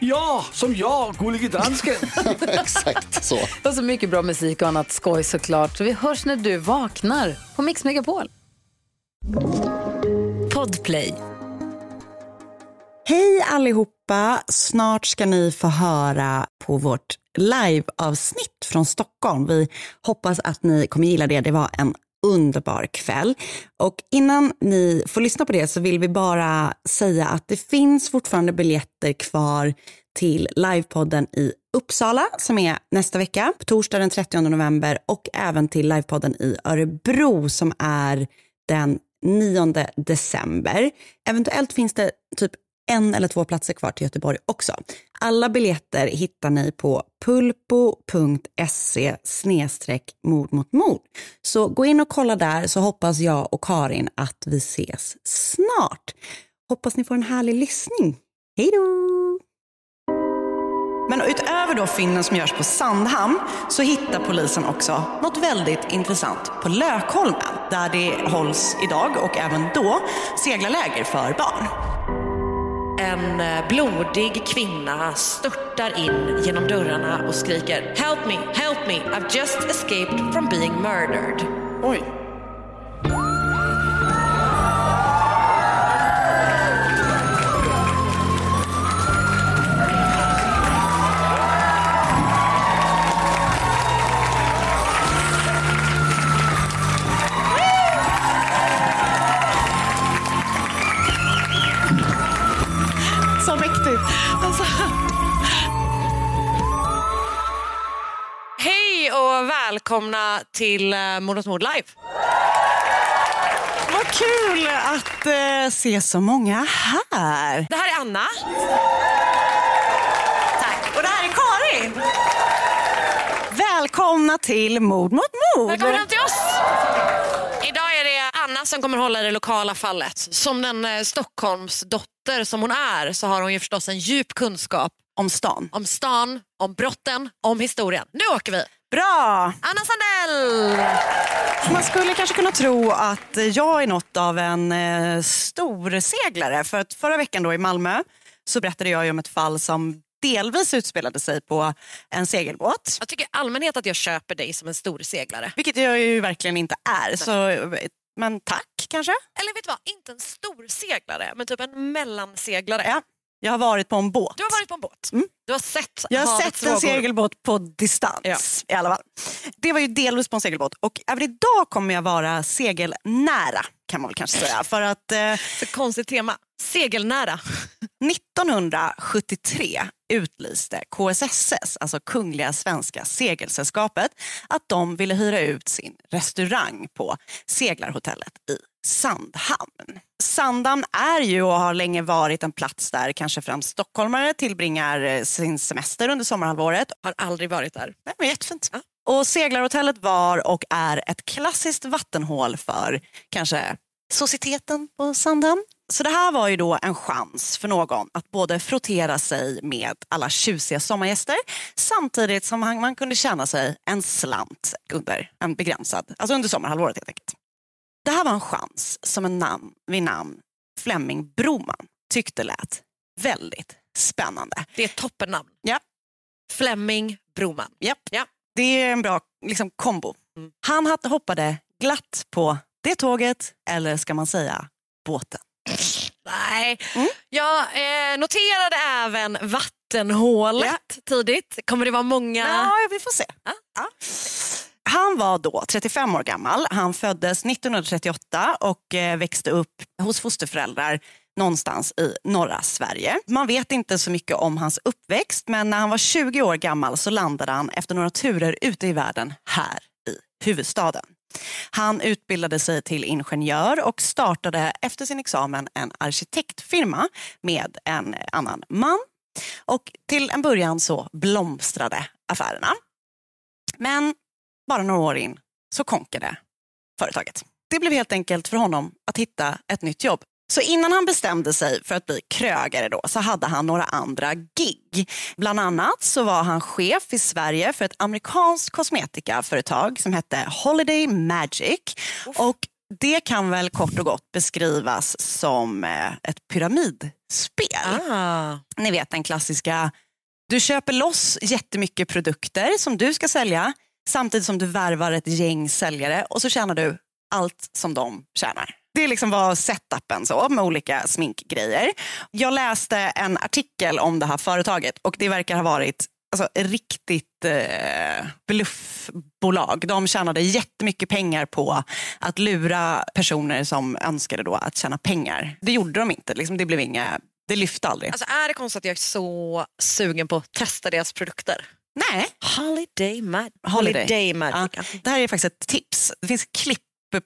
Ja, som jag, Gullige Dansken. Exakt så. Och så mycket bra musik och annat skoj såklart. Så vi hörs när du vaknar på Mix Megapol. Podplay. Hej allihopa! Snart ska ni få höra på vårt liveavsnitt från Stockholm. Vi hoppas att ni kommer gilla det. Det var en underbar kväll. Och innan ni får lyssna på det så vill vi bara säga att det finns fortfarande biljetter kvar till livepodden i Uppsala som är nästa vecka, på torsdag den 30 november och även till livepodden i Örebro som är den 9 december. Eventuellt finns det typ en eller två platser kvar till Göteborg också. Alla biljetter hittar ni på pulpo.se mord mot mord. Så gå in och kolla där så hoppas jag och Karin att vi ses snart. Hoppas ni får en härlig lyssning. Hej då! Men utöver då fynden som görs på Sandhamn så hittar polisen också något väldigt intressant på Lökholmen där det hålls idag och även då seglarläger för barn. En eh, blodig kvinna störtar in genom dörrarna och skriker Help me, help me, I've just escaped from being murdered. Oj. Välkomna till uh, Mord mot mord live. Vad kul att eh, se så många här. Det här är Anna. Tack. Och det här är Karin. Välkomna till Mord mot mord. Välkommen hem till oss. Idag är det Anna som kommer hålla det lokala fallet. Som den eh, Stockholms dotter som hon är så har hon ju förstås en djup kunskap Om stan. om stan, om brotten, om historien. Nu åker vi! Bra! Anna Sandell! Man skulle kanske kunna tro att jag är något av en eh, stor seglare. För att förra veckan då i Malmö så berättade jag om ett fall som delvis utspelade sig på en segelbåt. Jag tycker i allmänhet att jag köper dig som en stor seglare. Vilket jag ju verkligen inte är. Så, men tack kanske? Eller vet du vad, inte en stor seglare men typ en mellanseglare. Ja. Jag har varit på en båt. Du har varit på en båt. Mm. Du har sett Jag har sett en segelbåt på distans i alla fall. Det var ju delvis på en segelbåt och även idag kommer jag vara segelnära kan man väl kanske säga. För att eh, Så konstigt tema. Segelnära. 1973 utlyste KSSS, alltså Kungliga Svenska Segelsällskapet, att de ville hyra ut sin restaurang på seglarhotellet i Sandhamn. Sandhamn är ju och har länge varit en plats där kanske främst stockholmare tillbringar eh, sin semester under sommarhalvåret. Har aldrig varit där. Det var jättefint. Och seglarhotellet var och är ett klassiskt vattenhål för kanske societeten på Sandhamn. Så det här var ju då en chans för någon att både frottera sig med alla tjusiga sommargäster samtidigt som man kunde tjäna sig en slant under en begränsad, alltså under sommarhalvåret helt enkelt. Det här var en chans som en namn vid namn Flemming Broman tyckte lät väldigt spännande. Det är ett toppennamn. Ja. Flemming Broman. Japp. Ja. Det är en bra liksom, kombo. Mm. Han hoppade glatt på det tåget, eller ska man säga båten. Nej. Mm. Jag eh, noterade även vattenhålet tidigt. Kommer det vara många? Ja, vi får se. Ja. Han var då 35 år gammal. Han föddes 1938 och eh, växte upp hos fosterföräldrar någonstans i norra Sverige. Man vet inte så mycket om hans uppväxt men när han var 20 år gammal så landade han efter några turer ute i världen här i huvudstaden. Han utbildade sig till ingenjör och startade efter sin examen en arkitektfirma med en annan man. Och till en början så blomstrade affärerna. Men bara några år in så konkade företaget. Det blev helt enkelt för honom att hitta ett nytt jobb. Så innan han bestämde sig för att bli krögare då, så hade han några andra gig. Bland annat så var han chef i Sverige för ett amerikanskt kosmetikaföretag som hette Holiday Magic. Och det kan väl kort och gott beskrivas som eh, ett pyramidspel. Ah. Ni vet den klassiska, du köper loss jättemycket produkter som du ska sälja samtidigt som du värvar ett gäng säljare och så tjänar du allt som de tjänar. Det liksom var setupen så med olika sminkgrejer. Jag läste en artikel om det här företaget och det verkar ha varit alltså, riktigt eh, bluffbolag. De tjänade jättemycket pengar på att lura personer som önskade då att tjäna pengar. Det gjorde de inte, liksom, det blev inga, det lyfte aldrig. Alltså är det konstigt att jag är så sugen på att testa deras produkter? Nej, Holiday, Mag- Holiday. Holiday Magic. Ja, det här är faktiskt ett tips. Det finns klipp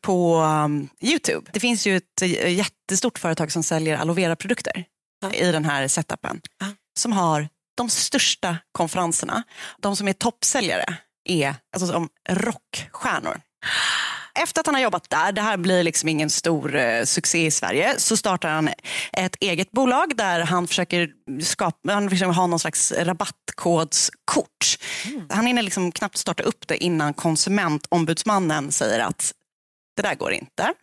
på um, Youtube. Det finns ju ett eh, jättestort företag som säljer aloe vera-produkter i den här setupen. Ja. Som har de största konferenserna. De som är toppsäljare är alltså som rockstjärnor. Efter att han har jobbat där, det här blir liksom ingen stor eh, succé i Sverige, så startar han ett eget bolag där han försöker, skapa, han försöker ha någon slags rabattkodskort. Han hinner liksom knappt starta upp det innan konsumentombudsmannen säger att det där går inte.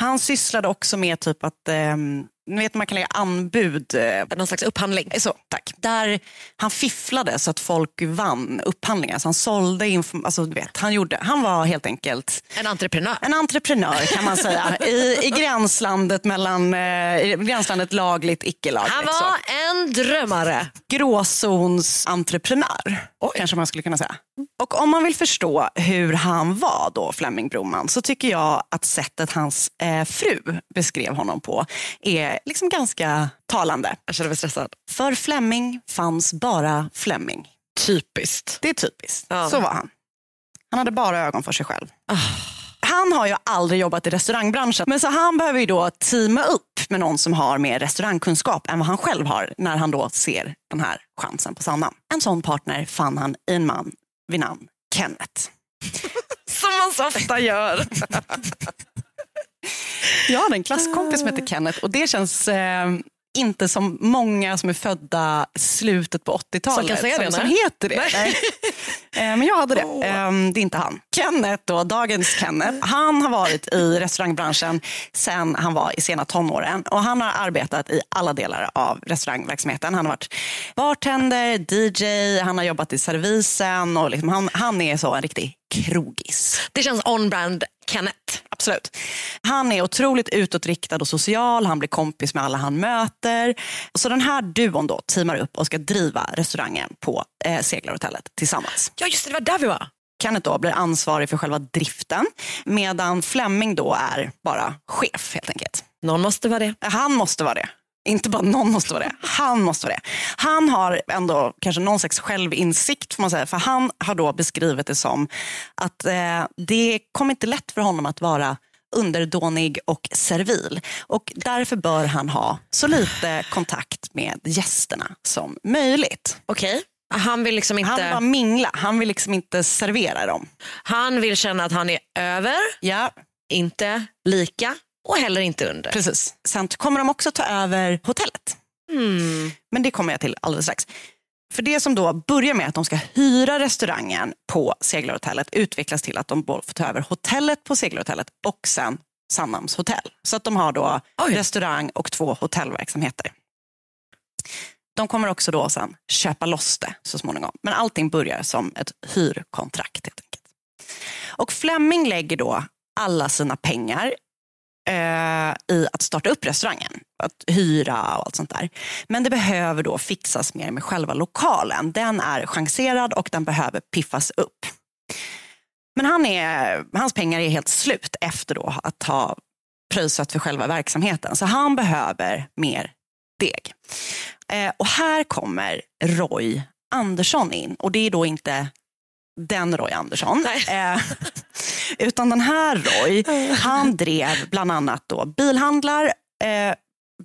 Han sysslade också med typ att, eh, ni vet man kan lägga anbud. Eh, Någon slags upphandling. så, tack. Där han fifflade så att folk vann upphandlingar. Så han sålde, inform- alltså, du vet, han, gjorde, han var helt enkelt En entreprenör. en entreprenör kan man säga. I, i gränslandet mellan eh, gränslandet lagligt, icke lagligt. Han så. var en drömmare. Gråzonsentreprenör, kanske man skulle kunna säga. Och om man vill förstå hur han var då, Flemming Broman, så tycker jag att sättet hans eh, fru beskrev honom på är liksom ganska talande. Jag känner mig stressad. För Flemming fanns bara Flemming. Typiskt. Det är typiskt. Ja. Så var han. Han hade bara ögon för sig själv. Han har ju aldrig jobbat i restaurangbranschen men så han behöver ju då teama upp med någon som har mer restaurangkunskap än vad han själv har när han då ser den här chansen på Sanna. En sån partner fann han i en man vid namn Kenneth. Som man så ofta gör. Jag hade en klasskompis som heter Kenneth och det känns eh, inte som många som är födda slutet på 80-talet Som kan säga det, som, som heter det. Nej. Eh, Men jag hade det. Eh, Det är inte han. Kenneth, då, dagens Kenneth, han har varit i restaurangbranschen sedan han var i sena tonåren. Och han har arbetat i alla delar av restaurangverksamheten. Han har varit bartender, DJ, han har jobbat i servisen och liksom han, han är så en riktig krogis. Det känns on-brand Kenneth. Absolut. Han är otroligt utåtriktad och social, han blir kompis med alla han möter. Så den här duon då teamar upp och ska driva restaurangen på eh, Seglarhotellet tillsammans. Ja just det, det var där vi var. Kenneth då blir ansvarig för själva driften medan Flemming då är bara chef helt enkelt. Någon måste vara det. Han måste vara det. Inte bara någon måste vara det, han måste vara det. Han har ändå kanske någon slags självinsikt får man säga. För han har då beskrivit det som att eh, det kommer inte lätt för honom att vara underdånig och servil. Och därför bör han ha så lite kontakt med gästerna som möjligt. Okej. Han vill liksom inte... Han vill bara mingla, han vill liksom inte servera dem. Han vill känna att han är över, Ja, inte lika och heller inte under. precis. Sen kommer de också ta över hotellet. Hmm. Men det kommer jag till alldeles strax. För det som då börjar med att de ska hyra restaurangen på Seglarhotellet utvecklas till att de får ta över hotellet på Seglarhotellet och sen Sandhamns hotell. Så att de har då Oj. restaurang och två hotellverksamheter. De kommer också då sen köpa loss det så småningom. Men allting börjar som ett hyrkontrakt helt enkelt. Och Flemming lägger då alla sina pengar eh, i att starta upp restaurangen. Att hyra och allt sånt där. Men det behöver då fixas mer med själva lokalen. Den är chanserad och den behöver piffas upp. Men han är, hans pengar är helt slut efter då att ha pröjsat för själva verksamheten. Så han behöver mer deg. Eh, och här kommer Roy Andersson in. Och det är då inte den Roy Andersson. Eh, utan den här Roy, han drev bland annat då bilhandlar, eh,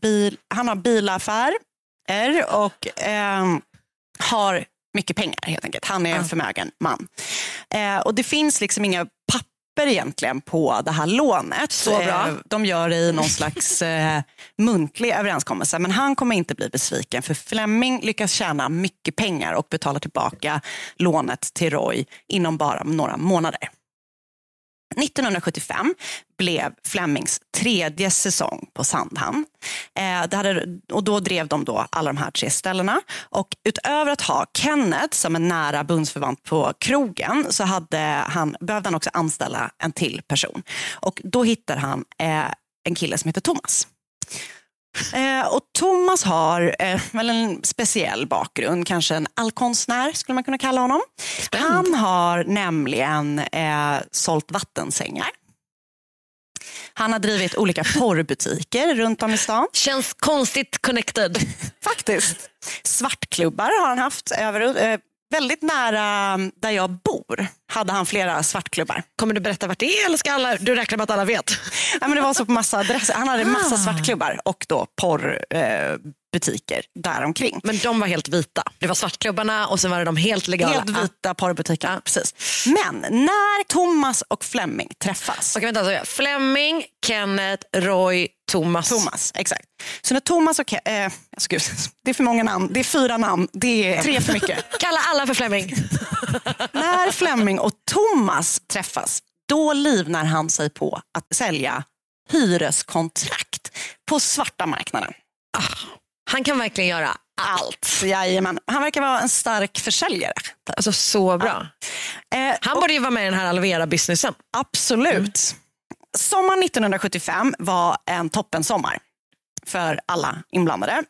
bil, han har bilaffär och ehm, har mycket pengar helt enkelt. Han är en förmögen man. Eh, och det finns liksom inga papper egentligen på det här lånet. Så bra. Eh, de gör det i någon slags eh, muntlig överenskommelse. Men han kommer inte bli besviken för Fleming lyckas tjäna mycket pengar och betala tillbaka lånet till Roy inom bara några månader. 1975 blev Flemings tredje säsong på Sandhamn. Eh, det hade, och då drev de då alla de här tre ställena. Och utöver att ha Kenneth som en nära bundsförvant på krogen så hade han, behövde han också anställa en till person. Och då hittar han eh, en kille som heter Thomas. Eh, och Thomas har eh, väl en speciell bakgrund, kanske en allkonstnär skulle man kunna kalla honom. Han har nämligen eh, sålt vattensängar. Han har drivit olika porrbutiker runt om i stan. Känns konstigt connected. Faktiskt. Svartklubbar har han haft. Över, eh, väldigt nära där jag bor hade han flera svartklubbar. Kommer du berätta vart det är eller ska alla, du räknar med att alla vet? Ja, men det var så på massa adresser. Han hade massa svartklubbar och då porrbutiker eh, däromkring. Men de var helt vita. Det var svartklubbarna och sen var det de helt legala. Helt vita porrbutiker. Precis. Men när Thomas och Fleming träffas. Okej, vänta, så Fleming, Kenneth, Roy, Thomas. Thomas, exakt. Så när Thomas och eh, gud, det är för många namn. Det är fyra namn. Det är tre för mycket. Kalla alla för Fleming. när Fleming och Thomas träffas, då livnar han sig på att sälja hyreskontrakt på svarta marknaden. Han kan verkligen göra allt. Jajamän. Han verkar vara en stark försäljare. Alltså så bra. Eh, Han borde ju vara med i den här Alvera-businessen. Absolut. Sommaren 1975 var en toppensommar för alla inblandade.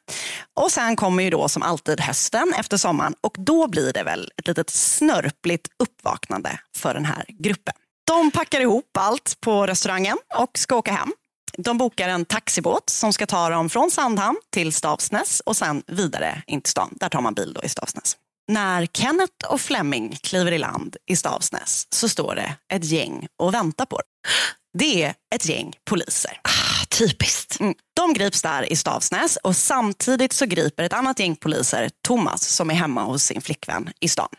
Och sen kommer ju då som alltid hösten efter sommaren och då blir det väl ett litet snörpligt uppvaknande för den här gruppen. De packar ihop allt på restaurangen och ska åka hem. De bokar en taxibåt som ska ta dem från Sandhamn till Stavsnäs och sen vidare in till stan. Där tar man bil då i Stavsnäs. När Kenneth och Fleming kliver i land i Stavsnäs så står det ett gäng och väntar på dem. Det är ett gäng poliser. Ah, typiskt. Mm. De grips där i Stavsnäs och samtidigt så griper ett annat gäng poliser Thomas som är hemma hos sin flickvän i stan.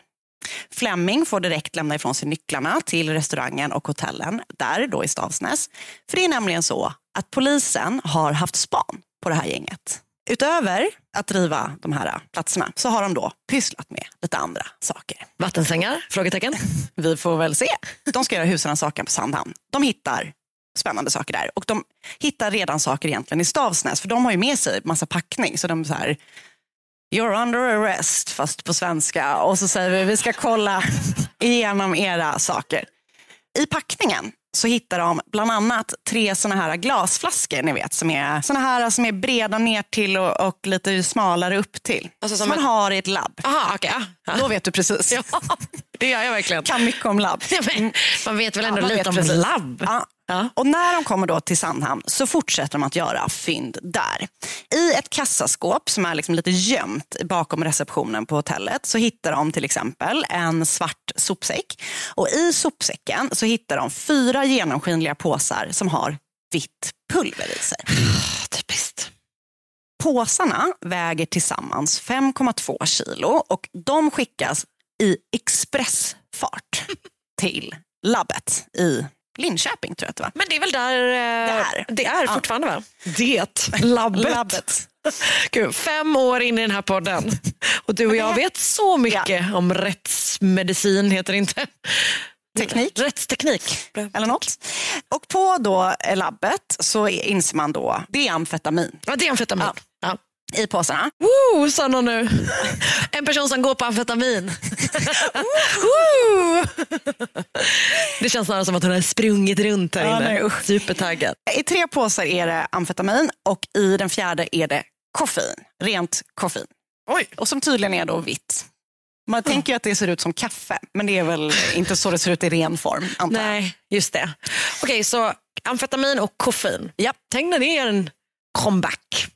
Fleming får direkt lämna ifrån sig nycklarna till restaurangen och hotellen där då i Stavsnäs. För det är nämligen så att polisen har haft span på det här gänget. Utöver att driva de här platserna så har de då pysslat med lite andra saker. Vattensängar? Frågetecken. Vi får väl se. De ska göra husrannsakan på Sandhamn. De hittar spännande saker där. Och de hittar redan saker egentligen i Stavsnäs. För de har ju med sig massa packning. Så de så här, You're under arrest, fast på svenska. Och så säger vi, vi ska kolla igenom era saker. I packningen så hittar de bland annat tre såna här glasflaskor, ni vet, som är såna här som är breda ner till och, och lite smalare upp till. Alltså som som man en- har i ett labb. Aha, ja. Då vet du precis. Ja, det gör jag verkligen. Kan mycket om labb. Ja, men, man vet väl ändå lite om precis. labb? Ja. Ja. Och när de kommer då till Sandhamn så fortsätter de att göra fynd där. I ett kassaskåp som är liksom lite gömt bakom receptionen på hotellet så hittar de till exempel en svart sopsäck. Och i sopsäcken så hittar de fyra genomskinliga påsar som har vitt pulver i sig. Typiskt. Påsarna väger tillsammans 5,2 kilo och de skickas i expressfart till labbet i Linköping tror jag att det var. Men det är väl där eh, Där. det är fortfarande va? Det, labbet. Labbet. Gud, fem år in i den här podden och du och jag vet så mycket om rättsmedicin, heter det inte? Teknik. Rättsteknik. eller något. Och på då labbet så inser man då, det är amfetamin Ja, det är amfetamin. Ja. I påsarna. Woo, sa någon nu. En person som går på amfetamin. Woo! det känns snarare som att hon har sprungit runt här Ja, inne. Supertaggad. I tre påsar är det amfetamin och i den fjärde är det koffein, rent koffein. Oj. Och som tydligen är då vitt. Man tänker ju att det ser ut som kaffe, men det är väl inte så det ser ut i ren form. Antar jag. Nej, just det. Okej, så amfetamin och koffein. Ja. Tänk när det är en comeback.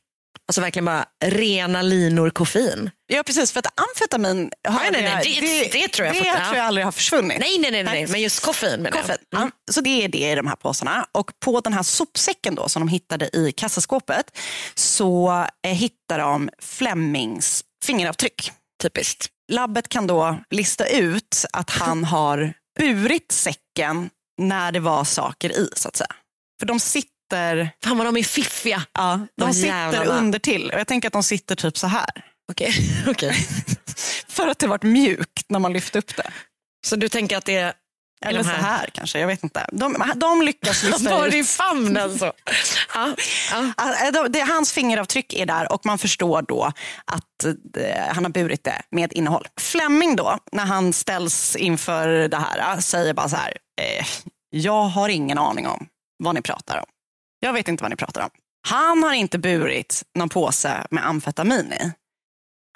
Alltså verkligen bara rena linor koffein. Ja precis, för att amfetamin har Nej, nej, nej, det- det tror jag det fort- ja. tror jag aldrig har försvunnit. Nej, nej, nej, nej, men just koffein menar jag. Koffein. Ja, så det är det i de här påsarna. Och på den här sopsäcken då, som de hittade i kassaskåpet så eh, hittar de Flemings fingeravtryck. Typiskt. Labbet kan då lista ut att han har burit säcken när det var saker i så att säga. För de sitter, Fan vad de är fiffiga. ja, de De sitter under till. Och jag tänker att de sitter typ så här. Okej. okej. För att det varit mjukt när man lyfte upp det. Så du tänker att det är Eller de så här- här kanske, jag vet inte. De, de lyckas lista Var ut. i famnen så. Ja, ja. Alltså, det- det, hans fingeravtryck är där och man förstår då att eh, han har burit det med innehåll. Fleming då, när han ställs inför det här, säger bara så här. Eh, jag har ingen aning om vad ni pratar om. Jag vet inte vad ni pratar om. Han har inte burit någon påse med amfetamin i.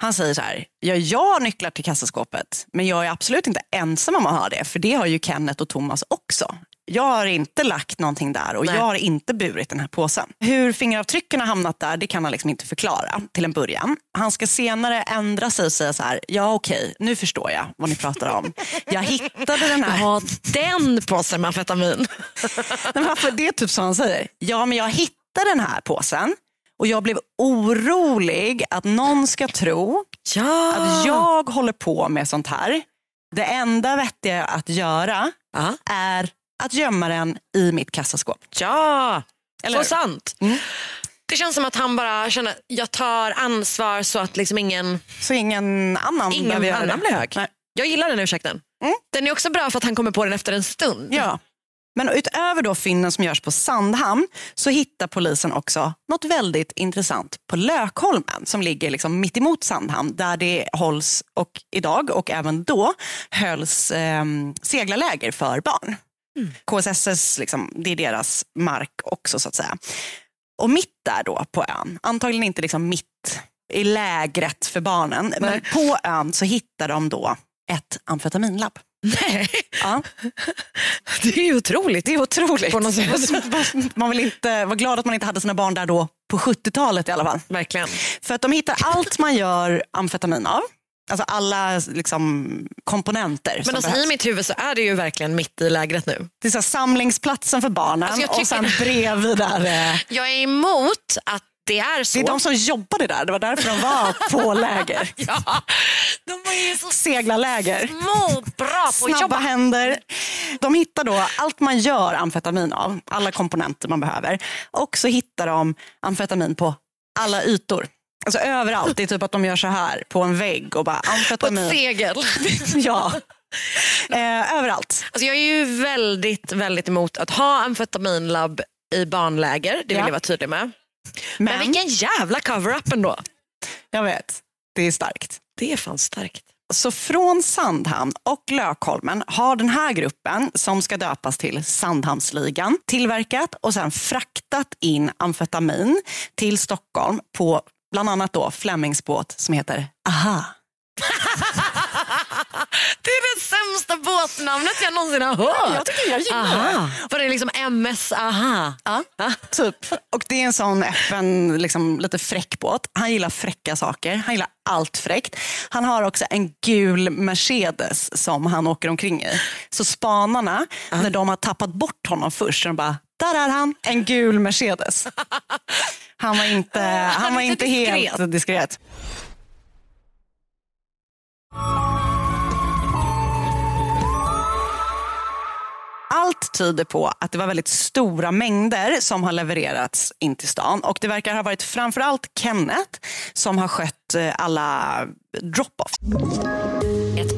Han säger så här, ja, jag har nycklar till kassaskåpet, men jag är absolut inte ensam om att ha det, för det har ju Kenneth och Thomas också. Jag har inte lagt någonting där och Nej. jag har inte burit den här påsen. Hur fingeravtrycken har hamnat där, det kan han liksom inte förklara till en början. Han ska senare ändra sig och säga så här, ja okej, nu förstår jag vad ni pratar om. Jag hittade den här Ha den påsen med amfetamin. Nej, men varför- det är typ så han säger. Ja, men jag hittade den här påsen och jag blev orolig att någon ska tro Ja. att jag håller på med sånt här. Det enda vettiga att göra Ja. är att gömma den i mitt kassaskåp. ja. Eller så sant. Mm. Det känns som att han bara känner jag tar ansvar så att liksom ingen, Så ingen annan ingen behöver göra annan det. blir hög. Nej. Jag gillar den ursäkten. Mm. Den är också bra för att han kommer på den efter en stund. Ja. Men utöver då fynden som görs på Sandhamn så hittar polisen också något väldigt intressant på Lökholmen som ligger liksom mitt emot Sandhamn där det hålls, och idag och även då, hölls eh, seglarläger för barn. KSSS, liksom, det är deras mark också så att säga. Och mitt där då på ön, antagligen inte liksom mitt i lägret för barnen, men på ön så hittar de då ett amfetaminlabb. Nej, Ja. det är ju otroligt. Det är otroligt. På något sätt. Man vill inte vara glad att man inte hade sina barn där då på 70-talet i alla fall. Verkligen. För att de hittar allt man gör amfetamin av. Alltså alla liksom, komponenter Men alltså, i mitt huvud så är det ju verkligen mitt i lägret nu. Det är så samlingsplatsen för barnen Alltså, jag och sen tycker- bredvid där. eh, Jag är emot att det är så. Det är de som jobbade där, det var därför de var på läger. Ja, de var ju så Seglarläger. små bra på Snabba jobba. händer. De hittar då allt man gör amfetamin av, alla komponenter man behöver. Och så hittar de amfetamin på alla ytor. Alltså överallt. Det är typ att de gör så här på en vägg och bara På ett amfetamin. segel. ja. Eh, överallt. Alltså jag är ju väldigt, väldigt emot att ha amfetaminlabb i barnläger. Det vill Ja. jag vara tydlig med. Men, Men, vilken jävla cover-up ändå. jag vet, det är starkt. Det är fan starkt. Så från Sandhamn och Lökholmen har den här gruppen, som ska döpas till Sandhamnsligan, tillverkat och sen fraktat in amfetamin till Stockholm på bland annat då Flemings båt som heter Aha. Det är det sämsta båtnamnet jag någonsin har hört. Jag tycker jag gillar det. Var det liksom MS Aha? Ja, typ. Och det är en sån öppen, liksom, lite fräck båt. Han gillar fräcka saker. Han gillar allt fräckt. Han har också en gul Mercedes som han åker omkring i. Så spanarna, när de har tappat bort honom först, så de bara, där är han, en gul Mercedes. Han var inte, han var inte helt diskret. Allt tyder på att det var väldigt stora mängder som har levererats in till stan. Och det verkar ha varit framförallt Kenneth som har skött eh, alla drop-off.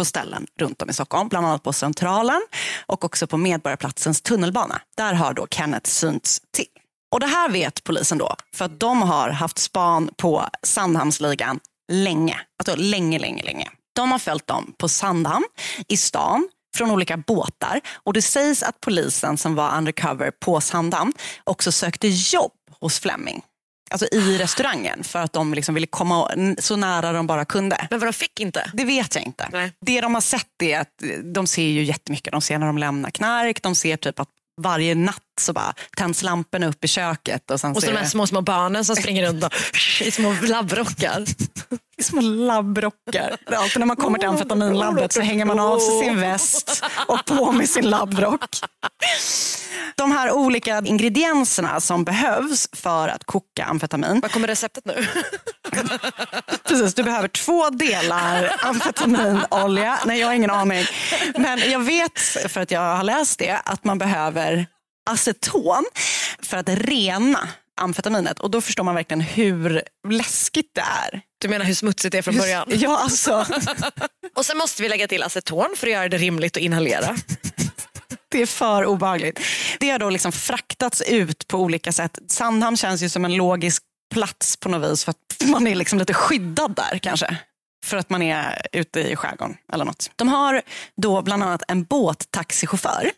På ställen runt om i Stockholm, bland annat på Centralen och också på Medborgarplatsens tunnelbana. Där har då Kenneth synts till. Och det här vet polisen då, för att de har haft span på Sandhamnsligan länge. Alltså länge, länge, länge. De har följt dem på Sandhamn, i stan, från olika båtar. Och det sägs att polisen som var undercover på Sandhamn också sökte jobb hos Fleming. Alltså i restaurangen för att de liksom ville komma så nära de bara kunde. Men vad de fick inte? Det vet jag inte. Nej. Det de har sett är att de ser ju jättemycket. De ser när de lämnar knark, de ser typ att varje natt så bara tänds lamporna upp i köket. Och, sen Och så ser de här små, små barnen som springer runt och, i små labbrockar. små labbrockar. Alltid när man kommer till amfetaminlabbet så hänger man av sig sin väst och på med sin labbrock. De här olika ingredienserna som behövs för att koka amfetamin. Vad kommer receptet nu? Precis, du behöver två delar amfetaminolja. Nej, jag har ingen aning. Men jag vet, för att jag har läst det, att man behöver aceton för att rena amfetaminet. Och då förstår man verkligen hur läskigt det är. Du menar hur smutsigt det är från början? Ja, alltså. Och sen måste vi lägga till aceton för att göra det rimligt att inhalera. Det är för obehagligt. Det har då liksom fraktats ut på olika sätt. Sandhamn känns ju som en logisk plats på något vis för att man är liksom lite skyddad där kanske. För att man är ute i skärgården eller något. De har då bland annat en båttaxichaufför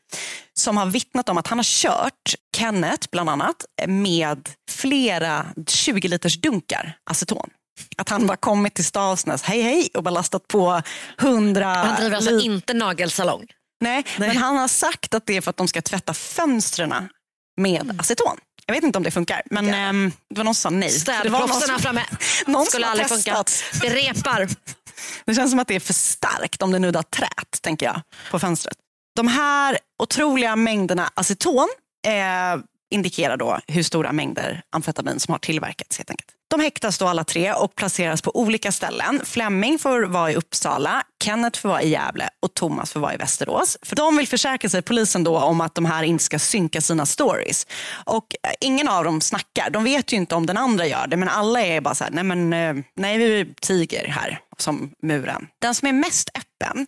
som har vittnat om att han har kört Kenneth bland annat med flera 20 liters dunkar aceton. Att han bara kommit till Stavsnäs, hej hej, och bara lastat på 100 Han driver alltså inte nagelsalong. Nej, men han har sagt att det är för att de ska tvätta fönstren med aceton. Jag vet inte om det funkar, men ehm, det var någon som sa nej. Som- framme. någon Skulle aldrig funka. Det repar. Det känns som att det är för starkt om det nuddar trät, tänker jag, på fönstret. De här otroliga mängderna aceton eh, indikerar då hur stora mängder amfetamin som har tillverkats helt enkelt. De häktas då alla tre och placeras på olika ställen. Flemming får vara i Uppsala, Kenneth får vara i Gävle och Thomas får vara i Västerås. För de vill försäkra sig, polisen då, om att de här inte ska synka sina stories. Och eh, ingen av dem snackar. De vet ju inte om den andra gör det, men alla är bara så här, nej men eh, nej vi tiger här, som muren. Den som är mest öppen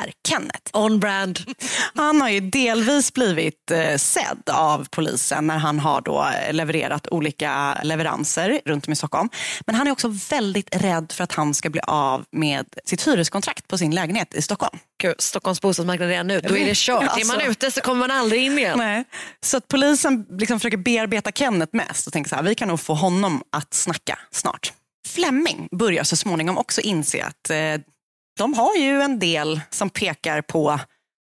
är Kenneth. On brand. Han har ju delvis blivit eh, sedd av polisen när han har då eh, levererat olika leveranser runt om i Stockholm. Men han är också väldigt rädd för att han ska bli av med sitt hyreskontrakt på sin lägenhet i Stockholm. Gud, Stockholms bostadsmarknad redan nu, då är det kört. Ja, Är man alltså. ute så kommer man aldrig in igen. Nej. Så att polisen liksom försöker bearbeta Kenneth mest och tänker så här, vi kan nog få honom att snacka snart. Fleming börjar så småningom också inse att eh, de har ju en del som pekar på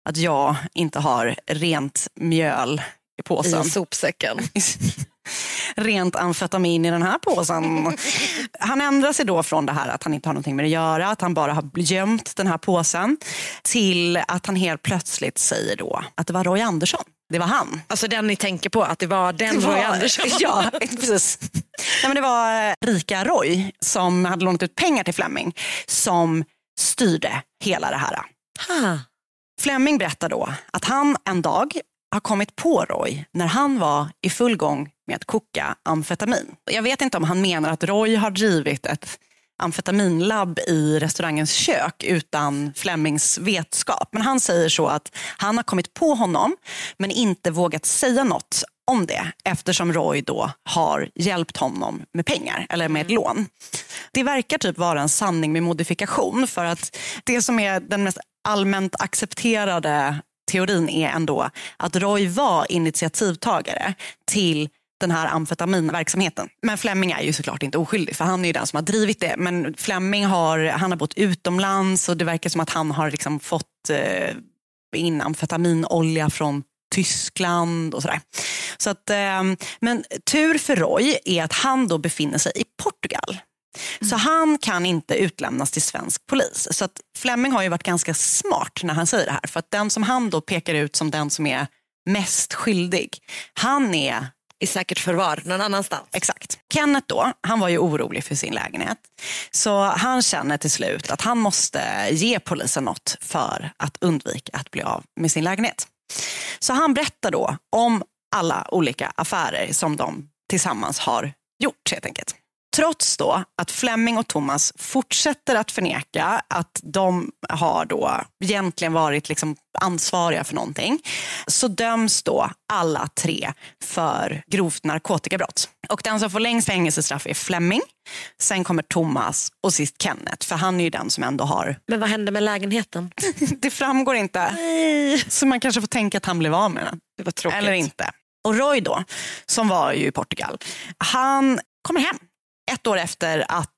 att jag inte har rent mjöl i påsen. I sopsäcken. rent amfetamin i den här påsen. Han ändrar sig då från det här att han inte har någonting med det att göra, att han bara har gömt den här påsen, till att han helt plötsligt säger då att det var Roy Andersson. Det var han. Alltså den ni tänker på, att det var den Det var- Roy Andersson. Ja, precis. Nej, men det var eh, rika Roy som hade lånat ut pengar till Fleming som styrde hela det här. Ha. Fleming berättar då att han en dag har kommit på Roy när han var i full gång med att koka amfetamin. Jag vet inte om han menar att Roy har drivit ett amfetaminlabb i restaurangens kök utan Flemings vetskap. Men han säger så att han har kommit på honom men inte vågat säga något om det eftersom Roy då har hjälpt honom med pengar eller med ett lån. Det verkar typ vara en sanning med modifikation för att det som är den mest allmänt accepterade teorin är ändå att Roy var initiativtagare till den här amfetaminverksamheten. Men Fleming är ju såklart inte oskyldig för han är ju den som har drivit det. Men Fleming har, han har bott utomlands och det verkar som att han har liksom fått eh, in amfetaminolja från Tyskland och sådär. Så att, eh, men tur för Roy är att han då befinner sig i Portugal. Så han kan inte utlämnas till svensk polis. Så att Fleming har ju varit ganska smart när han säger det här. För att den som han då pekar ut som den som är mest skyldig, han är i säkert förvar någon annanstans. Exakt. Kenneth då, han var ju orolig för sin lägenhet. Så han känner till slut att han måste ge polisen något för att undvika att bli av med sin lägenhet. Så han berättar då om alla olika affärer som de tillsammans har gjort helt enkelt. Trots då att Flemming och Thomas fortsätter att förneka att de har då egentligen varit liksom ansvariga för någonting så döms då alla tre för grovt narkotikabrott. Och den som får längst fängelsestraff är Flemming, sen kommer Thomas och sist Kenneth för han är ju den som ändå har... Men vad hände med lägenheten? Det framgår inte. Så man kanske får tänka att han blev av med den. Det var tråkigt. Eller inte. Och Roy då, som var ju i Portugal, han kommer hem ett år efter att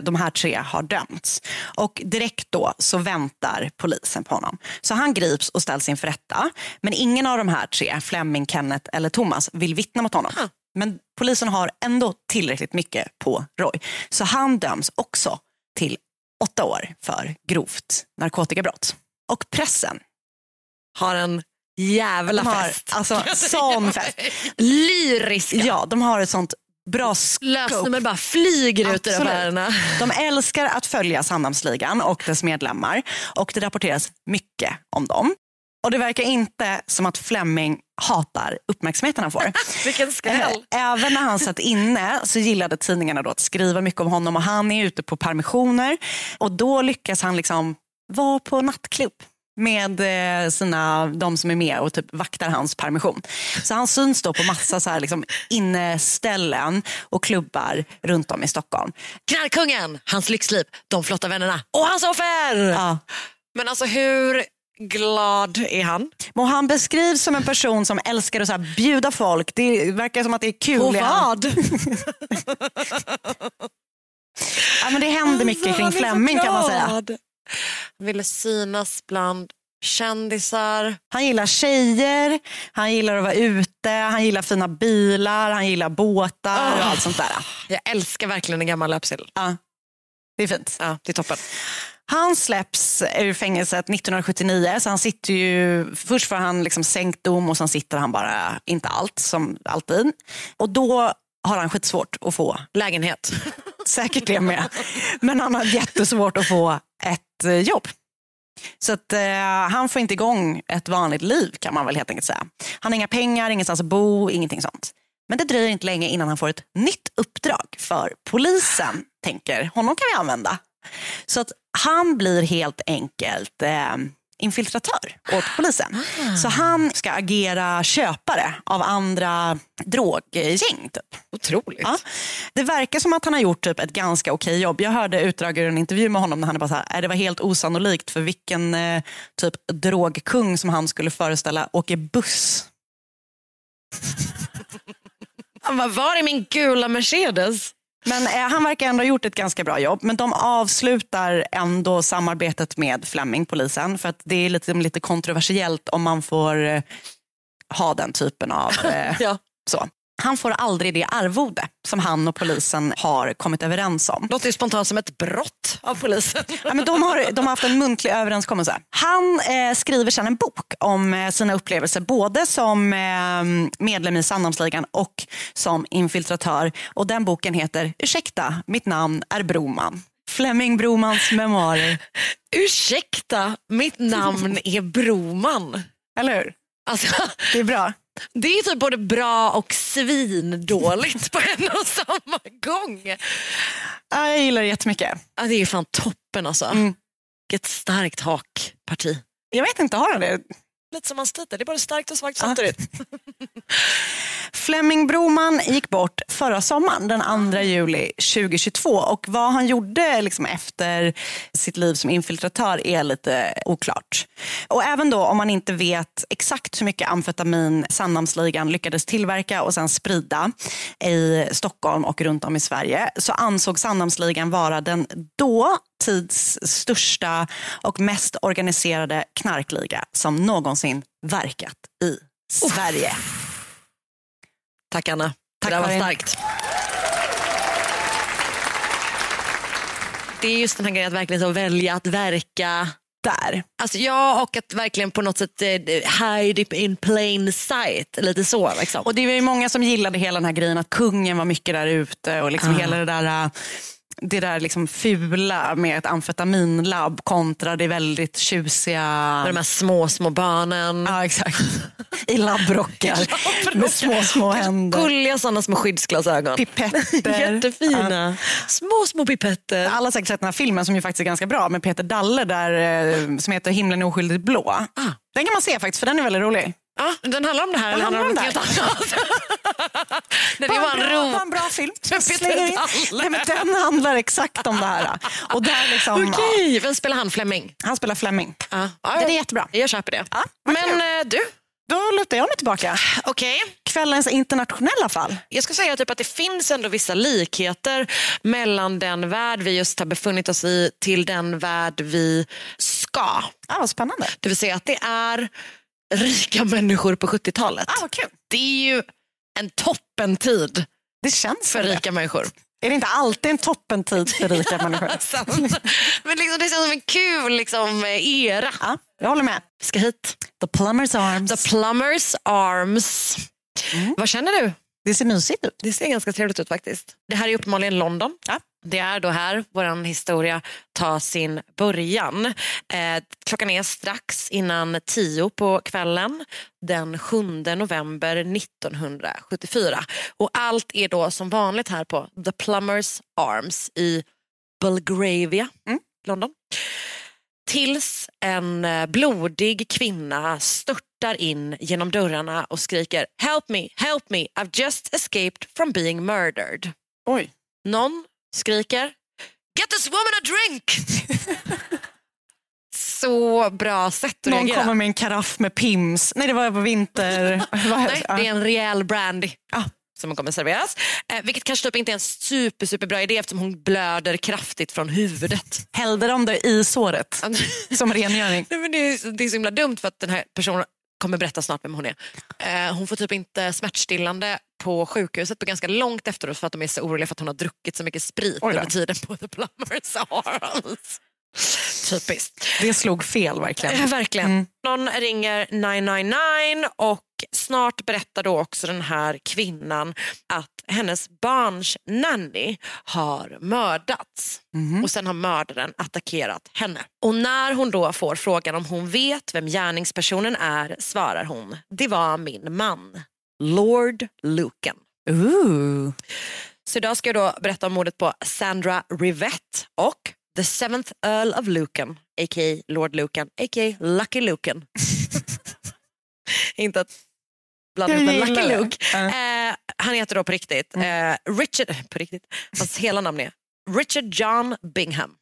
de här tre har dömts. Och direkt då så väntar polisen på honom. Så han grips och ställs inför rätta. Men ingen av de här tre, Fleming, Kenneth eller Thomas, vill vittna mot honom. Men polisen har ändå tillräckligt mycket på Roy. Så han döms också till åtta år för grovt narkotikabrott. Och pressen Har en jävla har, fest. Alltså sån fest. Lyriska. Ja, de har ett sånt bra scope. Lösnummer bara flyger ut ur affärerna. De älskar att följa Sandhamnsligan och dess medlemmar och det rapporteras mycket om dem. Och det verkar inte som att Fleming hatar uppmärksamheten han får. Vilken skräll. Även när han satt inne så gillade tidningarna då att skriva mycket om honom och han är ute på permissioner och då lyckas han liksom vara på nattklubb med eh, sina, de som är med och typ vaktar hans permission. Så han syns då på massa så här liksom inneställen och klubbar runt om i Stockholm. Knarkkungen, hans lyxliv, de flotta vännerna och hans offer. Ja. Men alltså hur glad är han? Och han beskrivs som en person som älskar att så här bjuda folk. Det verkar som att det är kul. På vad? Ja, men det händer mycket Alltså, kring Flemming kan man säga. Han ville synas bland kändisar. Han gillar tjejer, han gillar att vara ute, han gillar fina bilar, han gillar båtar och Ah. allt sånt där. Jag älskar verkligen en gammal löpsedel. Ja, det är fint. Ja, det är toppen. Han släpps ur fängelset 1979 så han sitter ju, först får han liksom sänkt dom och sen sitter han bara inte allt som alltid. Och då har han skitsvårt att få Lägenhet säkert det med. Men han har jättesvårt att få ett eh, jobb. Så att, eh, han får inte igång ett vanligt liv kan man väl helt enkelt säga. Han har inga pengar, ingenstans att bo, ingenting sånt. Men det dröjer inte länge innan han får ett nytt uppdrag för polisen tänker honom kan vi använda. Så att han blir helt enkelt eh, infiltratör åt polisen. Så han ska agera köpare av andra droggäng. Typ. Otroligt. Ja. Det verkar som att han har gjort typ ett ganska okej jobb. Jag hörde utdrag ur en intervju med honom när han bara så här, "Äh, det var helt osannolikt för vilken eh, typ drogkung som han skulle föreställa åker buss. Han bara, var är min gula Mercedes? Men eh, han verkar ändå ha gjort ett ganska bra jobb. Men de avslutar ändå samarbetet med Fleming, polisen. För att det är lite, lite kontroversiellt om man får eh, ha den typen av... Eh, Ja. så. Han får aldrig det arvode som han och polisen har kommit överens om. Låter ju spontant som ett brott av polisen. Ja, men de, har, de har haft en muntlig överenskommelse. Han eh, skriver sedan en bok om eh, sina upplevelser både som eh, medlem i Sandhamnsligan och som infiltratör. Och Den boken heter Ursäkta, mitt namn är Broman. Flemming Bromans memoarer. Ursäkta, mitt namn är Broman. Eller hur? Alltså, Det är bra. Det är typ både bra och svindåligt på en och samma gång. Ja, jag gillar det jättemycket. Ja, det är fan toppen alltså. Mm. Vilket starkt hakparti. Jag vet inte, har han det? Lite som man sliter, det är både starkt och svagt samtidigt. Flemming Broman gick bort förra sommaren, den 2 juli 2022. Och vad han gjorde liksom efter sitt liv som infiltratör är lite oklart. Och även då om man inte vet exakt hur mycket amfetamin Sandhamnsligan lyckades tillverka och sen sprida i Stockholm och runt om i Sverige så ansåg Sandhamnsligan vara den då tids största och mest organiserade knarkliga som någonsin verkat i Sverige. Tack Anna, Tack, det där var starkt. Det är just den här grejen att verkligen så välja att verka Där. Alltså ja, och att verkligen på något sätt eh, hide in plain sight. Lite så. Liksom. Och det var ju många som gillade hela den här grejen att kungen var mycket där ute och liksom hela det där äh, det där liksom fula med ett amfetaminlabb kontra det väldigt tjusiga... Med de här små, små barnen. Ja, exakt. I labbrockar med små, små händer. Gulliga sådana små skyddsglasögon. Pipetter. Jättefina. Små, små pipetter. Alla har säkert sett den här filmen som ju faktiskt är ganska bra med Peter Dalle där, eh, som heter Himlen är oskyldigt blå. Ah. Den kan man se faktiskt för den är väldigt rolig. Ja, den handlar om det här eller handlar om något helt annat? Nej, det var en bra, en bra film. Nej, men den handlar exakt om det här. Och där liksom, Okej, vem spelar han? Fleming? Han spelar Fleming. Ja. Ja, Den är jättebra. Jag köper det. Ja, Men kul. eh, du, Då lutar jag mig tillbaka. okej. Kvällens internationella fall. Jag ska säga typ att det finns ändå vissa likheter mellan den värld vi just har befunnit oss i till den värld vi ska. Ah, vad spännande. Det vill säga att det är rika människor på 70-talet. Ah, vad kul. Det är ju en toppentid Det känns för det. rika människor. Är det inte alltid en toppentid för rika människor? Men liksom, det känns som en kul liksom, era. Ja, jag håller med. Ska hit. The Plumbers Arms. The Plumbers Arms. Vad känner du? Det ser mysigt ut. Det ser ganska trevligt ut faktiskt. Det här är uppenbarligen London. Ja. Det är då här vår historia tar sin början. Eh, klockan är strax innan tio på kvällen den 7 november 1974. Och allt är då som vanligt här på The Plumbers Arms i Belgravia, London. Tills en eh, blodig kvinna störtar in genom dörrarna och skriker Help me, help me, I've just escaped from being murdered. Oj. Någon skriker Get this woman a drink! Så bra sätt att Någon reagera. kommer med en karaff med Pims. Nej, det var på vinter... Nej, det är en rejäl brandy Ah. som kommer serveras. Eh, vilket kanske typ inte är en super, super bra idé eftersom hon blöder kraftigt från huvudet. Hällde de det i såret som rengöring? Nej, men det, är, det är så himla dumt för att den här personen kommer berätta snart vem hon är. Eh, hon får typ inte smärtstillande på sjukhuset på ganska långt efteråt för att de är så oroliga för att hon har druckit så mycket sprit under tiden på The Plumbers Arms. Typiskt. Det slog fel verkligen. Eh, Verkligen. Någon ringer 999 och snart berättar då också den här kvinnan att hennes barns nanny har mördats. Och sen har mördaren attackerat henne. Och när hon då får frågan om hon vet vem gärningspersonen är svarar hon, det var min man, Lord Lucan. Ooh. Så idag ska jag då berätta om mordet på Sandra Rivette och The Seventh Earl of Lucan, a.k.a. Lord Lucan, a.k.a. Lucky Lucan. Inte att blanda Jag ihop med Lucky. Luke. Eh, han heter då på riktigt, eh, Richard, på riktigt, hans hela namn är Richard John Bingham.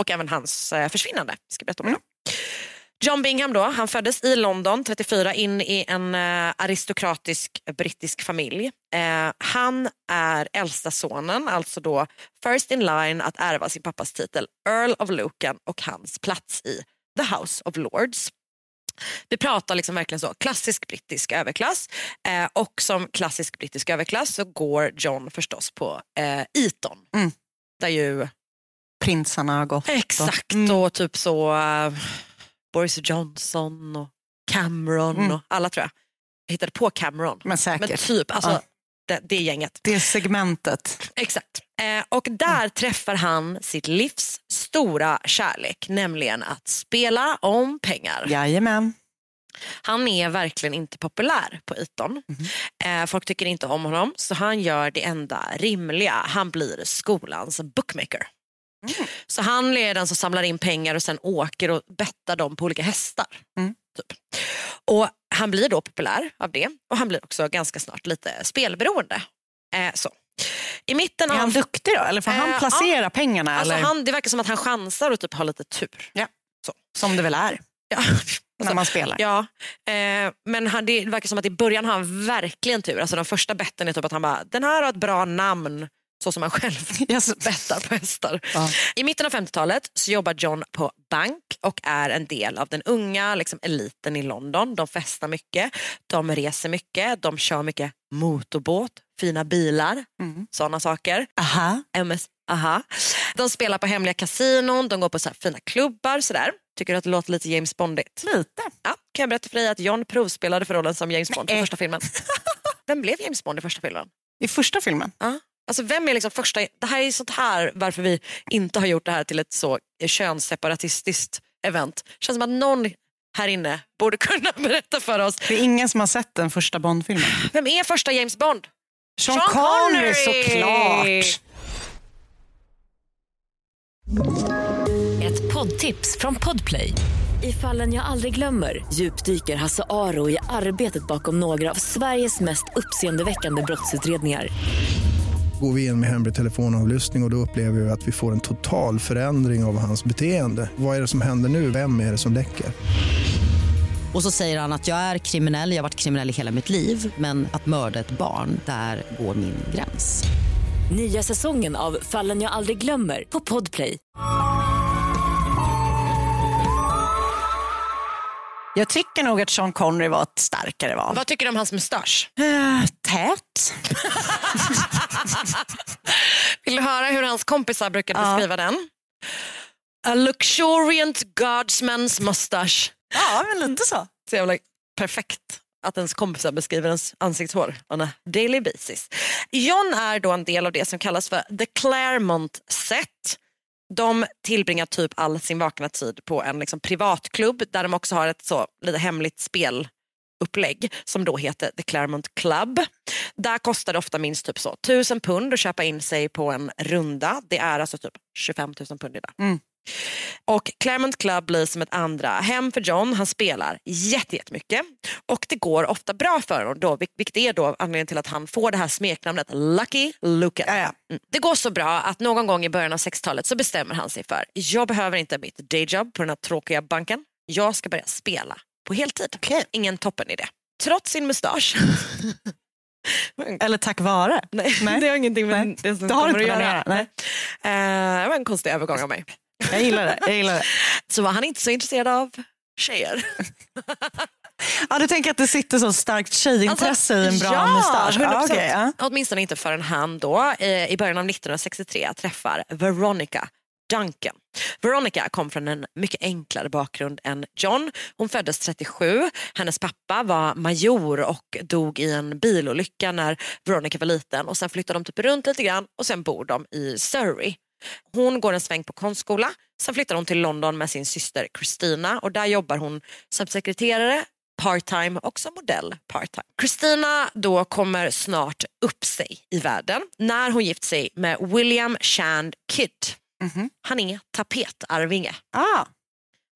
Och även hans eh, försvinnande. Jag ska berätta om mm. John Bingham då, han föddes i London 34 in i en eh, aristokratisk brittisk familj. Eh, han är äldsta sonen, alltså då first in line att ärva sin pappas titel Earl of Lucan och hans plats i The House of Lords. Vi pratar liksom verkligen så klassisk brittisk överklass eh, och som klassisk brittisk överklass så går John förstås på eh, Eton. Mm. Där ju Prinsarna har gått. Exakt, Mm. och typ så uh, Boris Johnson och Cameron Mm. och alla tror jag. Jag hittade på Cameron. Men säkert. Men typ, alltså Ja. Det, det gänget. Det segmentet. Exakt. Eh, och där träffar han sitt livs stora kärlek, nämligen att spela om pengar. Jajamän. Han är verkligen inte populär på. Mhm. Eh, folk tycker inte om honom så han gör det enda rimliga. Han blir skolans bookmaker. Mm. Så han är den som samlar in pengar och sen åker och bettar dem på olika hästar. Mm. Typ. Och Han blir då populär av det och han blir också ganska snart lite spelberoende. Eh, så. I mitten Är han av... duktig då? Eller får han Eh, placera pengarna? Alltså eller? han, det verkar som att han chansar och typ har lite tur. Ja. Så. Som det väl är Ja. när man spelar. Ja, eh, men han, det verkar som att i början har han verkligen tur. Alltså de första betten är typ att han bara, den här har ett bra namn. Så som han själv Yes. bettar på hästar. Ja. I mitten av 50-talet så jobbar John på bank och är en del av den unga liksom, eliten i London. De festar mycket, de reser mycket, de kör mycket motorbåt, fina bilar, Mm. sådana saker. Aha. MS, aha. De spelar på hemliga kasinon, de går på så fina klubbar. Sådär. Tycker du att det låter lite James Bondigt? Lite. Ja, kan jag berätta för dig att John provspelade för rollen som James Bond i första filmen. Vem blev James Bond i första filmen? I första filmen? Ja. Alltså vem är liksom första, det här är sånt här varför vi inte har gjort det här till ett så könsseparatistiskt event. Känns som att någon här inne borde kunna berätta för oss. Det är ingen som har sett den första Bond-filmen. Vem är första James Bond? Sean, Connery såklart. Ett poddtips från Podplay. I fallen jag aldrig glömmer djupdyker Hasse Aro i arbetet bakom några av Sveriges mest uppseendeväckande brottsutredningar. Går vi in med hemlig telefonavlyssning och, och då upplever vi att vi får en total förändring av hans beteende. Vad är det som händer nu? Vem är det som läcker? Och så säger han att jag är kriminell, jag har varit kriminell i hela mitt liv men att mörda ett barn, där går min gräns. Nya säsongen av Fallen jag aldrig glömmer på Podplay. Jag tycker nog att Sean Connery var ett starkare val. Vad tycker du om hans mustasch? Uh, tät. Vill du höra hur hans kompisar brukade Ja. beskriva den? A luxuriant guardsman's mustache. Ja, men lite så. Så jävla perfekt att ens kompisar beskriver ens ansiktshår on a daily basis. John är då en del av det som kallas för The Claremont Set. De tillbringar typ all sin vakna tid på en liksom privatklubb där de också har ett så lite hemligt spelupplägg som då heter The Claremont Club. Där kostar det ofta minst typ så 1000 pund att köpa in sig på en runda. Det är alltså typ 25 000 pund idag. Och Claremont Club blir som ett andra hem för John. Han spelar jätte- jättemycket och det går ofta bra för honom, då, vil- vilket är då anledningen till att han får det här smeknamnet Lucky Luke. Mm. Det går så bra att någon gång i början av 60-talet så bestämmer han sig för jag behöver inte mitt dayjob på den här tråkiga banken. Jag ska börja spela på heltid. Ingen toppen idé. Trots sin mustasch. Eller tack vare. Nej, det har ingenting med Nej. det som Det har kommer inte att det göra. göra, Nej. Eh, det var en konstig övergång av mig. Jag gillar det. Jag gillar det. Så var han inte så intresserad av tjejer. Ja, du tänker att det sitter så starkt tjejintresse i en bra ja, mustasch? 100%. Ja, okej, ja. Åtminstone inte förrän han då eh, i början av 1963 träffar Veronica Duncan. Veronica kom från en mycket enklare bakgrund än John. Hon föddes 37. Hennes pappa var major och dog i en bilolycka när Veronica var liten. Och Sen flyttade de typ runt lite grann och sen bor de i Surrey. Hon går en sväng på konstskola. Sen flyttar hon till London med sin syster Christina och där jobbar hon som sekreterare part-time och som modell part-time. Christina då kommer snart upp sig i världen när hon gift sig med William Shand Kidd. Han är tapetarvinge. Ah.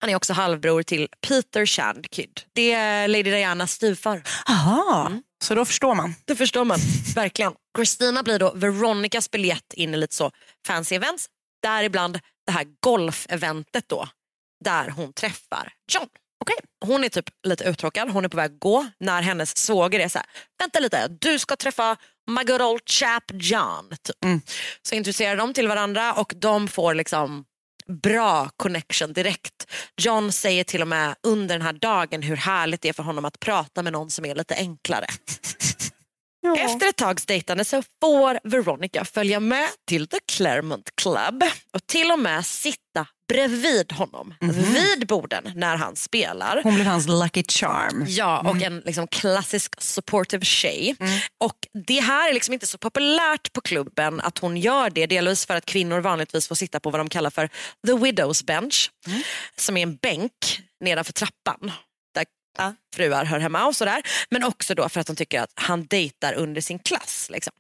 Han är också halvbror till Peter Shand Kidd. Det är Lady Dianas styvfar. Aha. Så då förstår man. Det förstår man, verkligen. Christina blir då Veronicas biljett in i lite så fancy events. Däribland det här golfeventet då, där hon träffar John. Okay. Hon är typ lite uttråkad, hon är på väg att gå när hennes svåger är så här, vänta lite, du ska träffa my good old chap John. Typ. Så introducerar de till varandra och de får liksom bra connection direkt. John säger till och med under den här dagen hur härligt det är för honom att prata med någon som är lite enklare. Efter ett tags dejtande så får Veronica följa med till The Claremont Club och till och med sitta bredvid honom vid borden när han spelar. Hon blir hans lucky charm. Ja, och en liksom klassisk supportive tjej. Och Det här är liksom inte så populärt på klubben att hon gör det. Delvis för att kvinnor vanligtvis får sitta på vad de kallar för the widows bench. Som är en bänk nedanför trappan. Där fruar hör hemma och sådär. Men också då för att de tycker att han dejtar under sin klass. Liksom.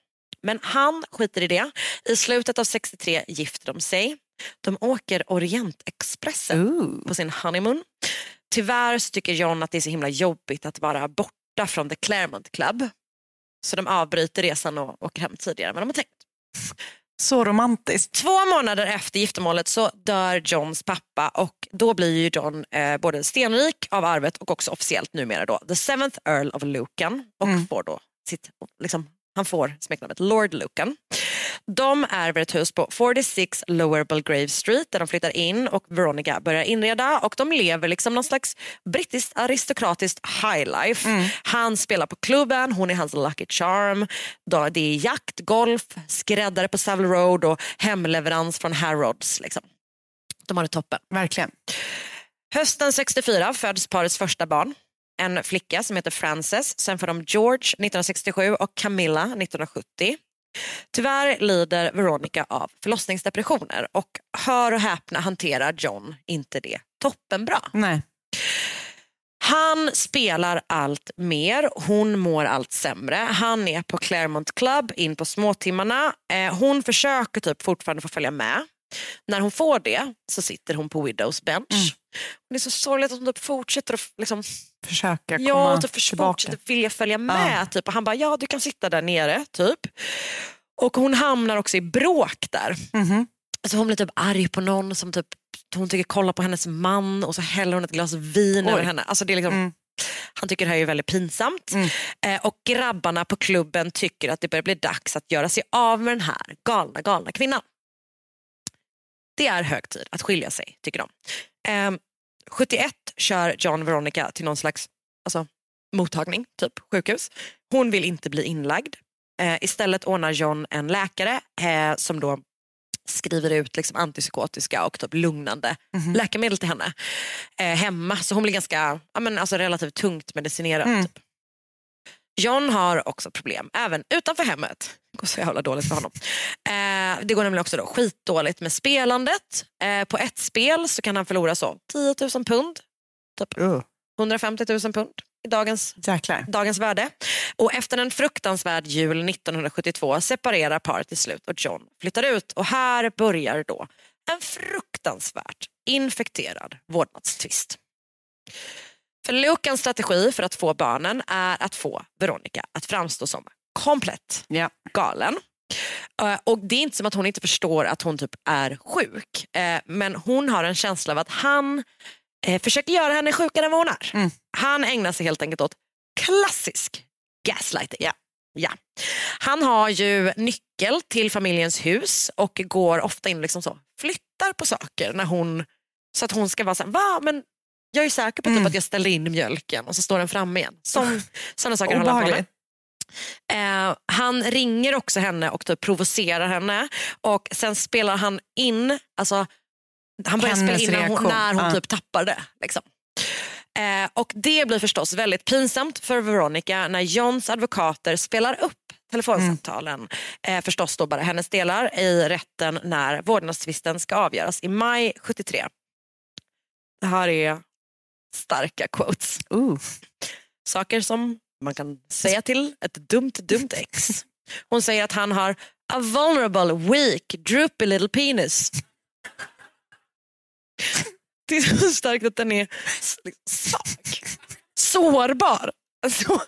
Men han skiter i det. I slutet av 63 gifter de sig. De åker Orientexpressen på sin honeymoon. Tyvärr så tycker John att det är så himla jobbigt att vara borta från The Claremont Club. Så de avbryter resan och åker hem tidigare än vad de har tänkt. Så romantiskt. Två månader efter giftermålet så dör Johns pappa och då blir ju John eh, både stenrik av arvet och också officiellt numera då the seventh Earl of Lucan och får då sitt, liksom, han får smeknamnet Lord Lucan. De ärver ett hus på 46 Lower Belgrave Street där de flyttar in och Veronica börjar inreda och de lever liksom någon slags brittiskt aristokratiskt high life. Han spelar på klubben, hon är hans lucky charm. Det är jakt, golf, skräddare på Savile Road och hemleverans från Harrods. Liksom. De har det toppen. Verkligen. Hösten 64 föds parets första barn. En flicka som heter Frances. Sen får de George 1967 och Camilla 1970. Tyvärr lider Veronica av förlossningsdepressioner och hör och häpna hanterar John inte det toppenbra. Nej. Han spelar allt mer, hon mår allt sämre. Han är på Claremont Club in på småtimmarna. Eh, hon försöker typ fortfarande få följa med. När hon får det så sitter hon på Widows bench. Mm. Det är så sorgligt att hon typ fortsätter att liksom, Försöka komma ja, typ tillbaka. fortsätter vilja följa med. Typ. Och han bara, ja du kan sitta där nere. typ. Och hon hamnar också i bråk där. Mhm. Alltså hon blir typ arg på någon som typ, hon tycker kolla på hennes man och så häller hon ett glas vin Oj. över henne. Alltså det är liksom, Mm. Han tycker det här är väldigt pinsamt. Eh, och grabbarna på klubben tycker att det börjar bli dags att göra sig av med den här galna galna kvinnan. Det är hög tid att skilja sig tycker de. Eh, 71 kör John Veronica till någon slags alltså, mottagning, typ sjukhus. Hon vill inte bli inlagd. Eh, istället ordnar John en läkare eh, som då skriver ut liksom antipsykotiska och typ lugnande läkemedel till henne eh, hemma. Så hon blir ganska ja, men alltså relativt tungt medicinerad. Mm. Typ. John har också problem även utanför hemmet. Det går så jävla dåligt för honom. Eh, det går nämligen också då skitdåligt med spelandet. Eh, på ett spel så kan han förlora så 10 000 pund. Typ Uh, 150 000 pund i dagens jäklar. dagens värde. Och efter en fruktansvärd jul 1972 separerar paret till slut och John flyttar ut. Och här börjar då en fruktansvärt infekterad vårdnadstvist. För Lukans strategi för att få barnen är att få Veronica att framstå som komplett Ja. galen. Eh, Och Det är inte som att hon inte förstår att hon typ är sjuk. Eh, Men hon har en känsla av att han eh, försöker göra henne sjukare än vad hon är. Mm. Han ägnar sig helt enkelt åt klassisk gaslighting. Ja. Ja. Han har ju nyckel till familjens hus och går ofta in liksom så, flyttar på saker när hon, så att hon ska vara så här, va men jag är säker på typ Mm. att jag ställde in mjölken och så står den framme igen. Som, sådana saker håller han på med. Eh, han ringer också henne och typ provocerar henne och sen spelar han in, alltså han börjar Hennes spela in när hon, när hon Ja. typ tappar det. Liksom. Eh, och det blir förstås väldigt pinsamt för Veronica när Johns advokater spelar upp telefonsamtalen, eh, förstås då bara hennes delar, i rätten när vårdnadstvisten ska avgöras i maj 73. Det här är starka quotes. Uh. Saker som man kan säga till ett dumt, dumt ex. Hon säger att han har a vulnerable, weak, droopy little penis. Det är så starkt att den är svag. Sårbar. Alltså,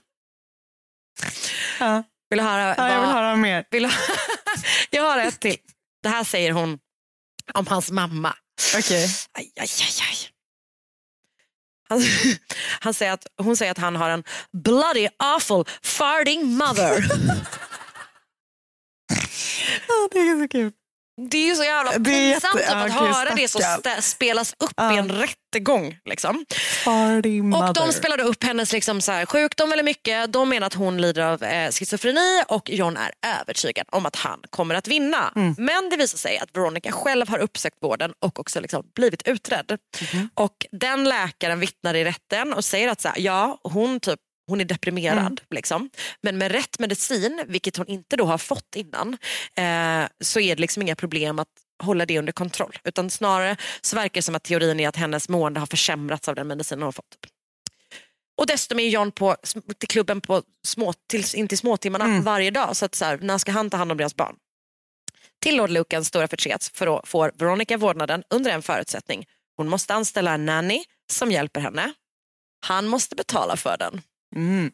Ja. vill du höra? Ja, jag vill höra mer. Vill jag har ett till. Det här säger hon om hans mamma. Okej. Aj, aj, aj, aj. Han, han säger att, hon säger att han har en bloody awful farting mother. ja, det är så kul. Det är ju så jävla pinsamt jätte- typ, att höra det stä- spelas upp Ja. i en rättegång. Liksom. Och de spelade upp hennes liksom så här, sjukdom väldigt mycket. De menar att hon lider av eh, schizofreni och John är övertygad om att han kommer att vinna. Mm. Men det visar sig att Veronica själv har uppsökt vården och också liksom blivit utredd. Mhm. Och den läkaren vittnar i rätten och säger att så här, ja, hon typ hon är deprimerad, Mm. liksom. men med rätt medicin, vilket hon inte då har fått innan, eh, så är det liksom inga problem att hålla det under kontroll. Utan snarare så verkar det som att teorin är att hennes mående har försämrats av den medicin hon har fått. Och dessutom är John på, till klubben på små, till, in till småtimmarna Mm. varje dag. Så, att så här, när ska han ta hand om deras barn? Till Lord Lucans stora förtret för får Veronica vårdnaden under en förutsättning. Hon måste anställa en nanny som hjälper henne. Han måste betala för den. Mm.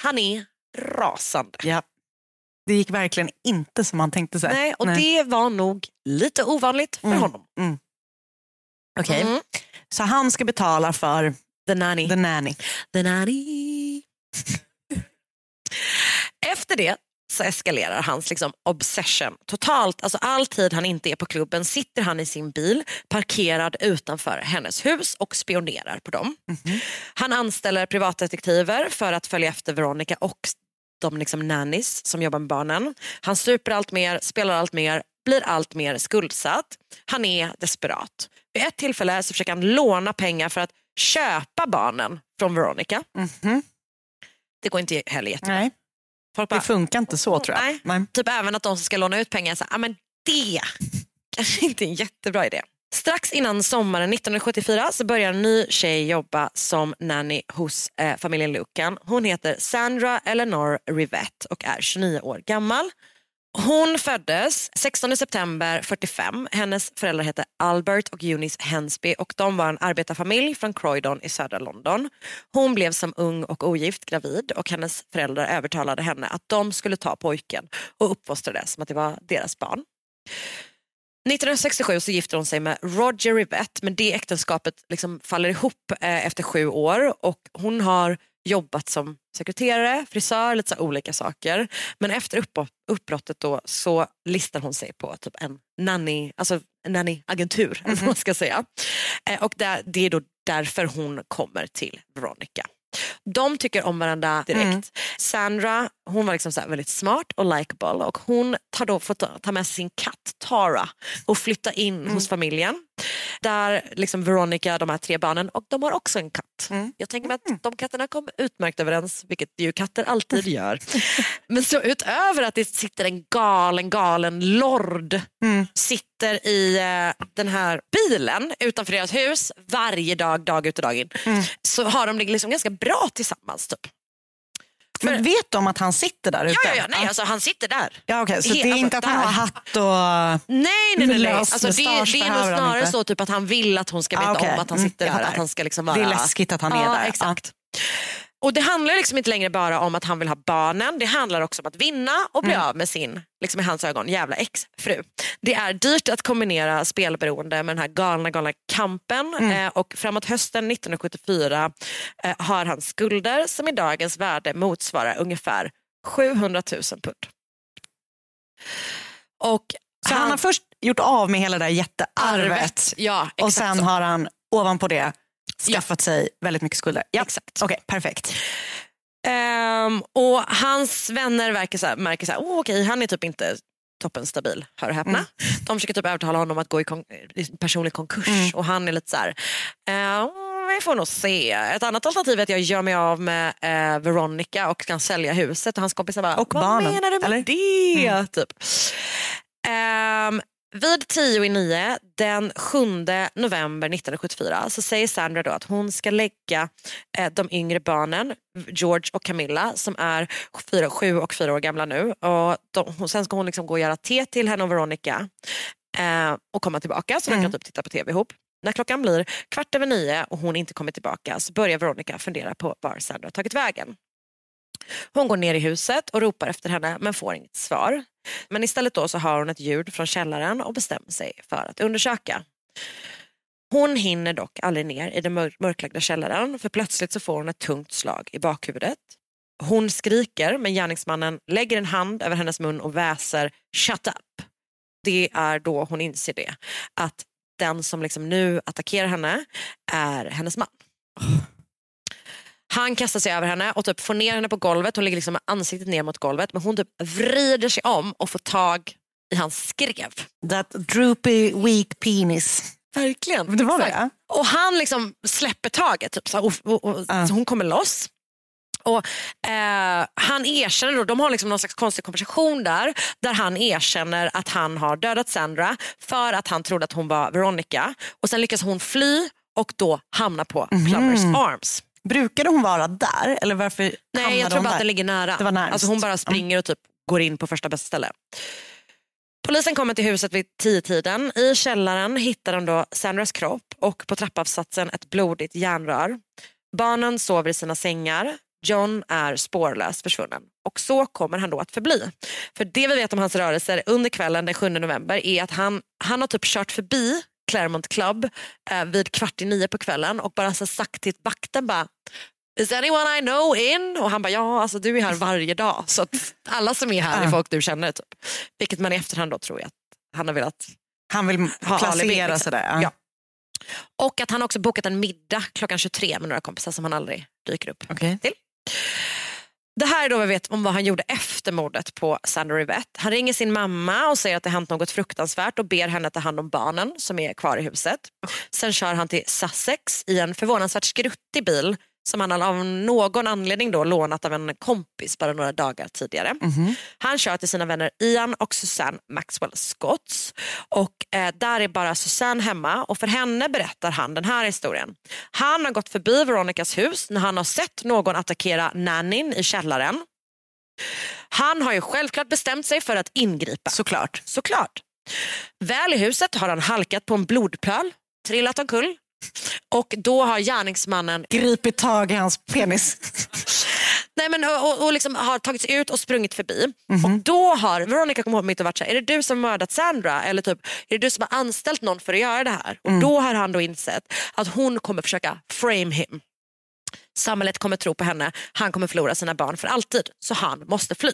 Han är rasande. Ja. Det gick verkligen inte som man tänkte sig. Nej, och det var nog lite ovanligt för Mm. honom. Mm. Okej, Mm. så han ska betala för The nanny. the nanny. The nanny. Efter det så eskalerar hans liksom obsession totalt. Alltså all tid han inte är på klubben sitter han i sin bil parkerad utanför hennes hus och spionerar på dem. Han anställer privatdetektiver för att följa efter Veronica och de liksom nannies som jobbar med barnen. Han super allt mer, spelar allt mer, blir allt mer skuldsatt. Han är desperat. Vid ett tillfälle så försöker han låna pengar för att köpa barnen från Veronica. Mhm. Det går inte heller jättebra. Nej. Folk Det funkar inte så tror jag. Nej. Typ även att de som ska låna ut pengar, här, ah, men det kanske inte är en jättebra idé. Strax innan sommaren 1974 så börjar en ny tjej jobba som nanny hos eh, familjen Lucan. Hon heter Sandra Eleanor Rivette och är 29 år gammal. Hon föddes 16 september 45. Hennes föräldrar hette Albert och Eunice Hensby och de var en arbetarfamilj från Croydon i södra London. Hon blev som ung och ogift gravid och hennes föräldrar övertalade henne att de skulle ta pojken och uppfostra det som att det var deras barn. 1967 så gifter hon sig med Roger Rivette men det äktenskapet liksom faller ihop eh, efter sju år och hon har jobbat som sekreterare, frisör, lite så olika saker. Men efter upp, uppbrottet då så listar hon sig på typ en nanny, alltså en nannyagentur. Mm -hmm. man ska säga. Eh, och där, det är då därför hon kommer till Veronica. De tycker om varandra direkt. Mm. Sandra hon var liksom så väldigt smart och likeable och hon tar då fått ta med sig sin katt Tara och flytta in mm. hos familjen. Där liksom Veronica, de här tre barnen och de har också en katt. Mm. Jag tänker mig att mm. de katterna kom utmärkt överens, vilket ju katter alltid gör. Men så utöver att det sitter en galen, galen lord mm. sitter i eh, den här bilen utanför deras hus varje dag, dag ut och dag in. Mm. Så har de det liksom ganska bra tillsammans. Typ. Men vet de att han sitter där ute? Ja, ja, ja nej, alltså han sitter där. Ja, okay. Så det är inte att han har hatt och Nej, nej, nej. nej. Alltså, det, det är nog snarare så typ att han vill att hon ska veta ah, okay. om att han mm, sitter mm, där. Att han ska liksom vara... Det är läskigt att han är där. Exakt. Och Det handlar liksom inte längre bara om att han vill ha barnen, det handlar också om att vinna och bli mm. av med sin, liksom i hans ögon, jävla exfru. Det är dyrt att kombinera spelberoende med den här galna, galna kampen mm. eh, och framåt hösten 1974 eh, har han skulder som i dagens värde motsvarar ungefär 700 000 pund. Och Så han, han har först gjort av med hela det där jättearvet arvet, ja, och sen så. har han ovanpå det skaffat sig väldigt mycket skulder. Ja. Exakt. Okej, okay, perfekt. Um, och hans vänner verkar så här, märker att oh, okay, han är typ inte toppen stabil, hör och häpna. Mm. De försöker typ övertala honom att gå i, kon personlig konkurs mm. och han är lite så här, uh, vi får nog se. Ett annat alternativ är att jag gör mig av med uh, Veronica och kan sälja huset och hans kompisar bara, och vad barnen. menar du med Eller? det? Mm. Typ. Um, vid tio i nio den 7 november 1974 så säger Sandra då att hon ska lägga eh, de yngre barnen, George och Camilla som är fyra, sju och fyra år gamla nu. Och de, sen ska hon liksom gå och göra te till henne och Veronica eh, och komma tillbaka så de kan mm. typ titta på tv ihop. När klockan blir kvart över nio och hon inte kommer tillbaka så börjar Veronica fundera på var Sandra har tagit vägen. Hon går ner i huset och ropar efter henne men får inget svar. Men istället då så hör hon ett ljud från källaren och bestämmer sig för att undersöka. Hon hinner dock aldrig ner i den mörklagda källaren för plötsligt så får hon ett tungt slag i bakhuvudet. Hon skriker men gärningsmannen lägger en hand över hennes mun och väser “shut up”. Det är då hon inser det, att den som liksom nu attackerar henne är hennes man. Han kastar sig över henne och typ får ner henne på golvet. Hon ligger liksom med ansiktet ner mot golvet men hon typ vrider sig om och får tag i hans skrev. That droopy weak penis. Verkligen. Det var det. Och han liksom släpper taget typ, så, och, och, och uh. så hon kommer loss. Och, eh, han erkänner då, de har liksom någon slags konstig konversation där, där han erkänner att han har dödat Sandra för att han trodde att hon var Veronica. Och sen lyckas hon fly och då hamna på mm -hmm. Plumbers arms. Brukade hon vara där? Eller varför Nej, jag tror bara att det ligger nära. Det var alltså hon bara springer och typ går in på första bästa ställe. Polisen kommer till huset vid tiden. I källaren hittar de då Sandras kropp och på trappavsatsen ett blodigt järnrör. Barnen sover i sina sängar. John är spårlöst försvunnen och så kommer han då att förbli. För det vi vet om hans rörelser under kvällen den 7 november är att han, han har typ kört förbi Claremont Club eh, vid kvart i nio på kvällen och bara så sagt till vakten bara Is anyone I know in? Och han bara ja, alltså du är här varje dag. Så alla som är här är folk du känner. Typ. Vilket man i efterhand då tror jag att han har velat Han vill ha placera liksom. sådär. Ja. Och att han också bokat en middag klockan 23 med några kompisar som han aldrig dyker upp okay. till. Det här är då vi vet om vad han gjorde efter mordet på Sandra Rivette. Han ringer sin mamma och säger att det hänt något fruktansvärt och ber henne ta hand om barnen som är kvar i huset. Sen kör han till Sussex i en förvånansvärt skruttig bil som han av någon anledning då lånat av en kompis bara några dagar tidigare. Han kör till sina vänner Ian och Susanne Maxwell Scotts. Och eh, där är bara Susanne hemma och för henne berättar han den här historien. Han har gått förbi Veronicas hus när han har sett någon attackera nannyn i källaren. Han har ju självklart bestämt sig för att ingripa. Såklart. Såklart. Väl i huset har han halkat på en blodpöl, trillat omkull och då har gärningsmannen Gripit tag i hans penis. Nej, men, och, och, och liksom har tagit sig ut och sprungit förbi. Mhm. Och då har Veronica kommit ihåg mitt och varit så här, är det du som mördat Sandra? Eller typ, är det du som har anställt någon för att göra det här? Och Mm. då har han då insett att hon kommer försöka frame him. Samhället kommer tro på henne, han kommer förlora sina barn för alltid. Så han måste fly.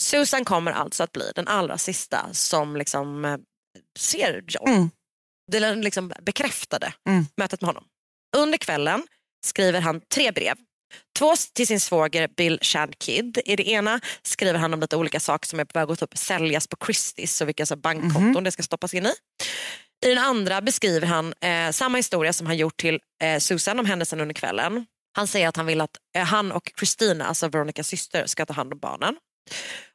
Susan kommer alltså att bli den allra sista som liksom eh, ser John. Mm. Det liksom bekräftade Mm. mötet med honom. Under kvällen skriver han tre brev. Två till sin svåger Bill Shandkid. I det ena skriver han om lite olika saker som är på väg att typ säljas på Christie's och vilka så bankkonton det ska stoppas in i. I den andra beskriver han eh, samma historia som han gjort till eh, Susan om händelsen under kvällen. Han säger att han vill att eh, han och Christina, alltså Veronicas syster, ska ta hand om barnen.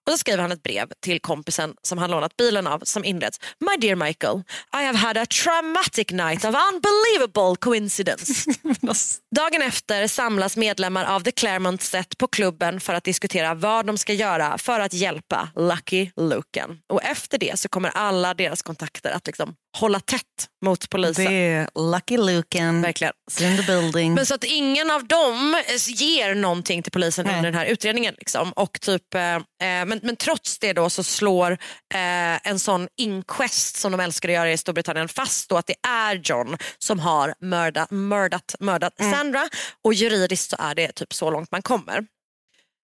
Och så skriver han ett brev till kompisen som han lånat bilen av som inleds My dear Michael, I have had a traumatic night of unbelievable coincidence. Dagen efter samlas medlemmar av The Claremont Set på klubben för att diskutera vad de ska göra för att hjälpa Lucky Luken. Och efter det så kommer alla deras kontakter att liksom hålla tätt mot polisen. Det är Lucky Luken. Verkligen. in the building. Men så att ingen av dem ger någonting till polisen under den här utredningen. Liksom. Och typ, eh, men, men trots det då så slår eh, en sån inquest som de älskar att göra i Storbritannien fast då att det är John som har mördat, mördat, mördat Sandra och juridiskt så är det typ så långt man kommer.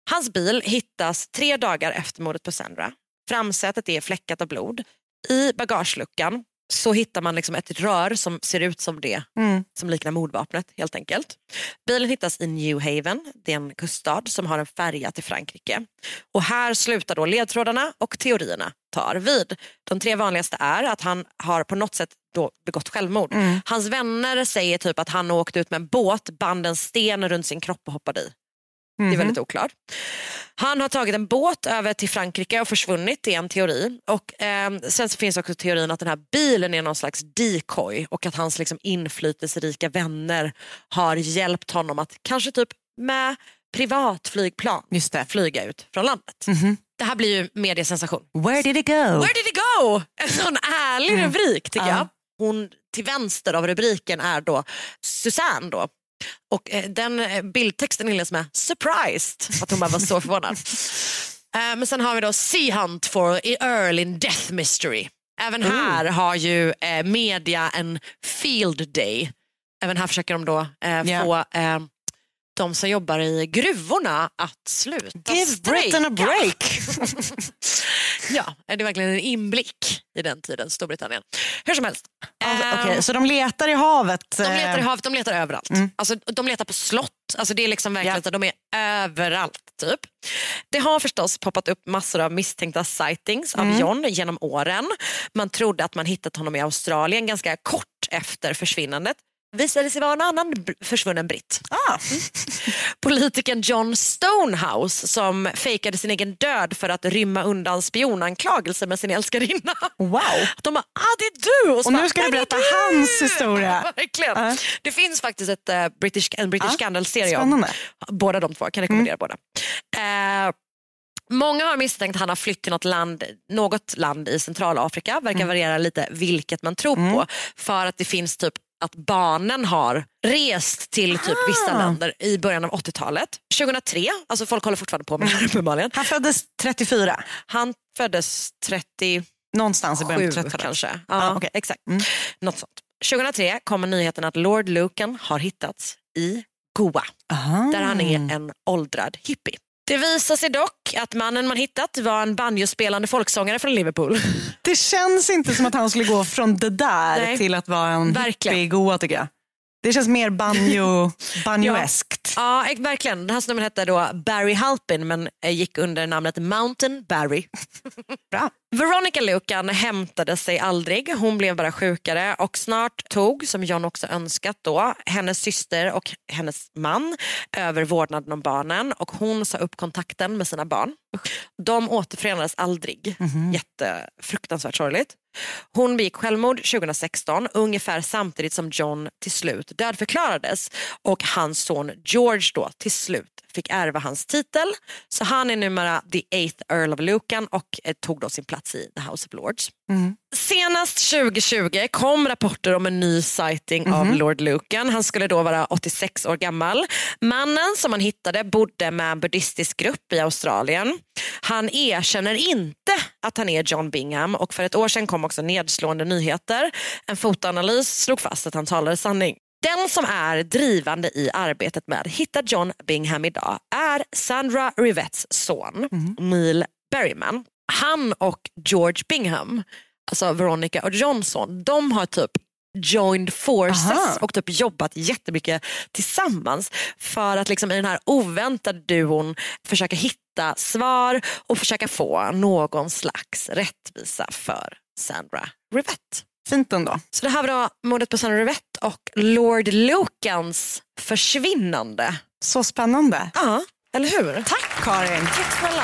Hans bil hittas tre dagar efter mordet på Sandra. Framsätet är fläckat av blod. I bagageluckan så hittar man liksom ett rör som ser ut som det Mm. som liknar mordvapnet helt enkelt. Bilen hittas i New Haven, det är en kuststad som har en färja till Frankrike. Och här slutar då ledtrådarna och teorierna tar vid. De tre vanligaste är att han har på något sätt då begått självmord. Mm. Hans vänner säger typ att han åkte ut med en båt, band en sten runt sin kropp och hoppade i. Det är Mhm. väldigt oklart. Han har tagit en båt över till Frankrike och försvunnit, det är en teori. Och, eh, sen så finns också teorin att den här bilen är någon slags decoy och att hans liksom, inflytelserika vänner har hjälpt honom att kanske typ med privatflygplan Just det. flyga ut från landet. Mhm. Det här blir ju mediesensation. Where did it go? Where did it go? En sån ärlig Mm. rubrik tycker Ja. jag. Hon till vänster av rubriken är då Susanne. Då. Och eh, den eh, bildtexten inleds med surprised. Att hon bara var så förvånad. Eh, Men sen har vi då Sea Hunt for Earl in Death Mystery. Även här har ju eh, media en field day. Även här försöker de då eh, Ja. få eh, de som jobbar i gruvorna att sluta Give Britain a strejka. break. Ja, det är verkligen en inblick i den tiden, Storbritannien. Hur som helst. Alltså, ehm, Okej, så de letar i havet? de letar i eh, havet, de letar överallt. Mm. Alltså, de letar på slott, alltså, det är liksom verkligen Ja. de är överallt. typ. Det har förstås poppat upp massor av misstänkta sightings av Mm. John genom åren. Man trodde att man hittat honom i Australien ganska kort efter försvinnandet. Visade sig vara en annan försvunnen britt. Ah. Politikern John Stonehouse som fejkade sin egen död för att rymma undan spionanklagelser med sin älskarinna. Wow. De bara, ah det är du! Och nu bara, ska du "Nej, det är berätta du!" hans historia. Verkligen. Ja. Det finns faktiskt ett, eh, British, en British Ja, Scandal-serie om båda de två. Jag kan rekommendera båda. Eh, Många har misstänkt att han har flytt till något land, något land i Centralafrika. Verkar variera lite vilket man tror på. För att det finns typ att barnen har rest till typ vissa länder i början av 80-talet. 2003, alltså folk håller fortfarande på med det här uppenbarligen. Han föddes 34. Han föddes 37 Någonstans i början på 30-talet. kanske. Ja, Ja, okej. exakt. Något sånt. 2003 kommer nyheten att Lord Lucan har hittats i Goa Aha. där han är en åldrad hippie. Det visar sig dock att mannen man hittat var en banjospelande folksångare från Liverpool. Det känns inte som att han skulle gå från det där Nej. till att vara en Verkligen. hippie i Goa tycker jag. Det känns mer banjo, banjoeskt. Ja, ex- verkligen. Den här snubben hette då Barry Halpin men eh, gick under namnet Mountain Barry. Bra. Veronica Lucan hämtade sig aldrig. Hon blev bara sjukare och snart tog, som John också önskat då, hennes syster och hennes man över vårdnaden om barnen och hon sa upp kontakten med sina barn. De återförenades aldrig. Jättefruktansvärt sorgligt. Hon begick självmord 2016 ungefär samtidigt som John till slut dödförklarades och hans son George då till slut fick ärva hans titel. Så han är numera the eighth Earl of Lucan och eh, tog då sin plats i the House of Lords. Senast 2020 kom rapporter om en ny sighting av Lord Lucan. Han skulle då vara 86 år gammal. Mannen som man hittade bodde med en buddhistisk grupp i Australien. Han erkänner inte att han är John Bingham och för ett år sedan kom också nedslående nyheter. En fotoanalys slog fast att han talade sanning. Den som är drivande i arbetet med att hitta John Bingham idag är Sandra Rivettes son Neil Berryman. Han och George Bingham, alltså Veronica och Johnson, de har typ joined forces Aha. och typ jobbat jättemycket tillsammans för att liksom i den här oväntade duon försöka hitta svar och försöka få någon slags rättvisa för Sandra Rivette. Fint ändå. Så det här var mordet på Sandra Rivette och Lord Lucans försvinnande. Så spännande. Ja, eller hur? Tack Karin. Tack snälla.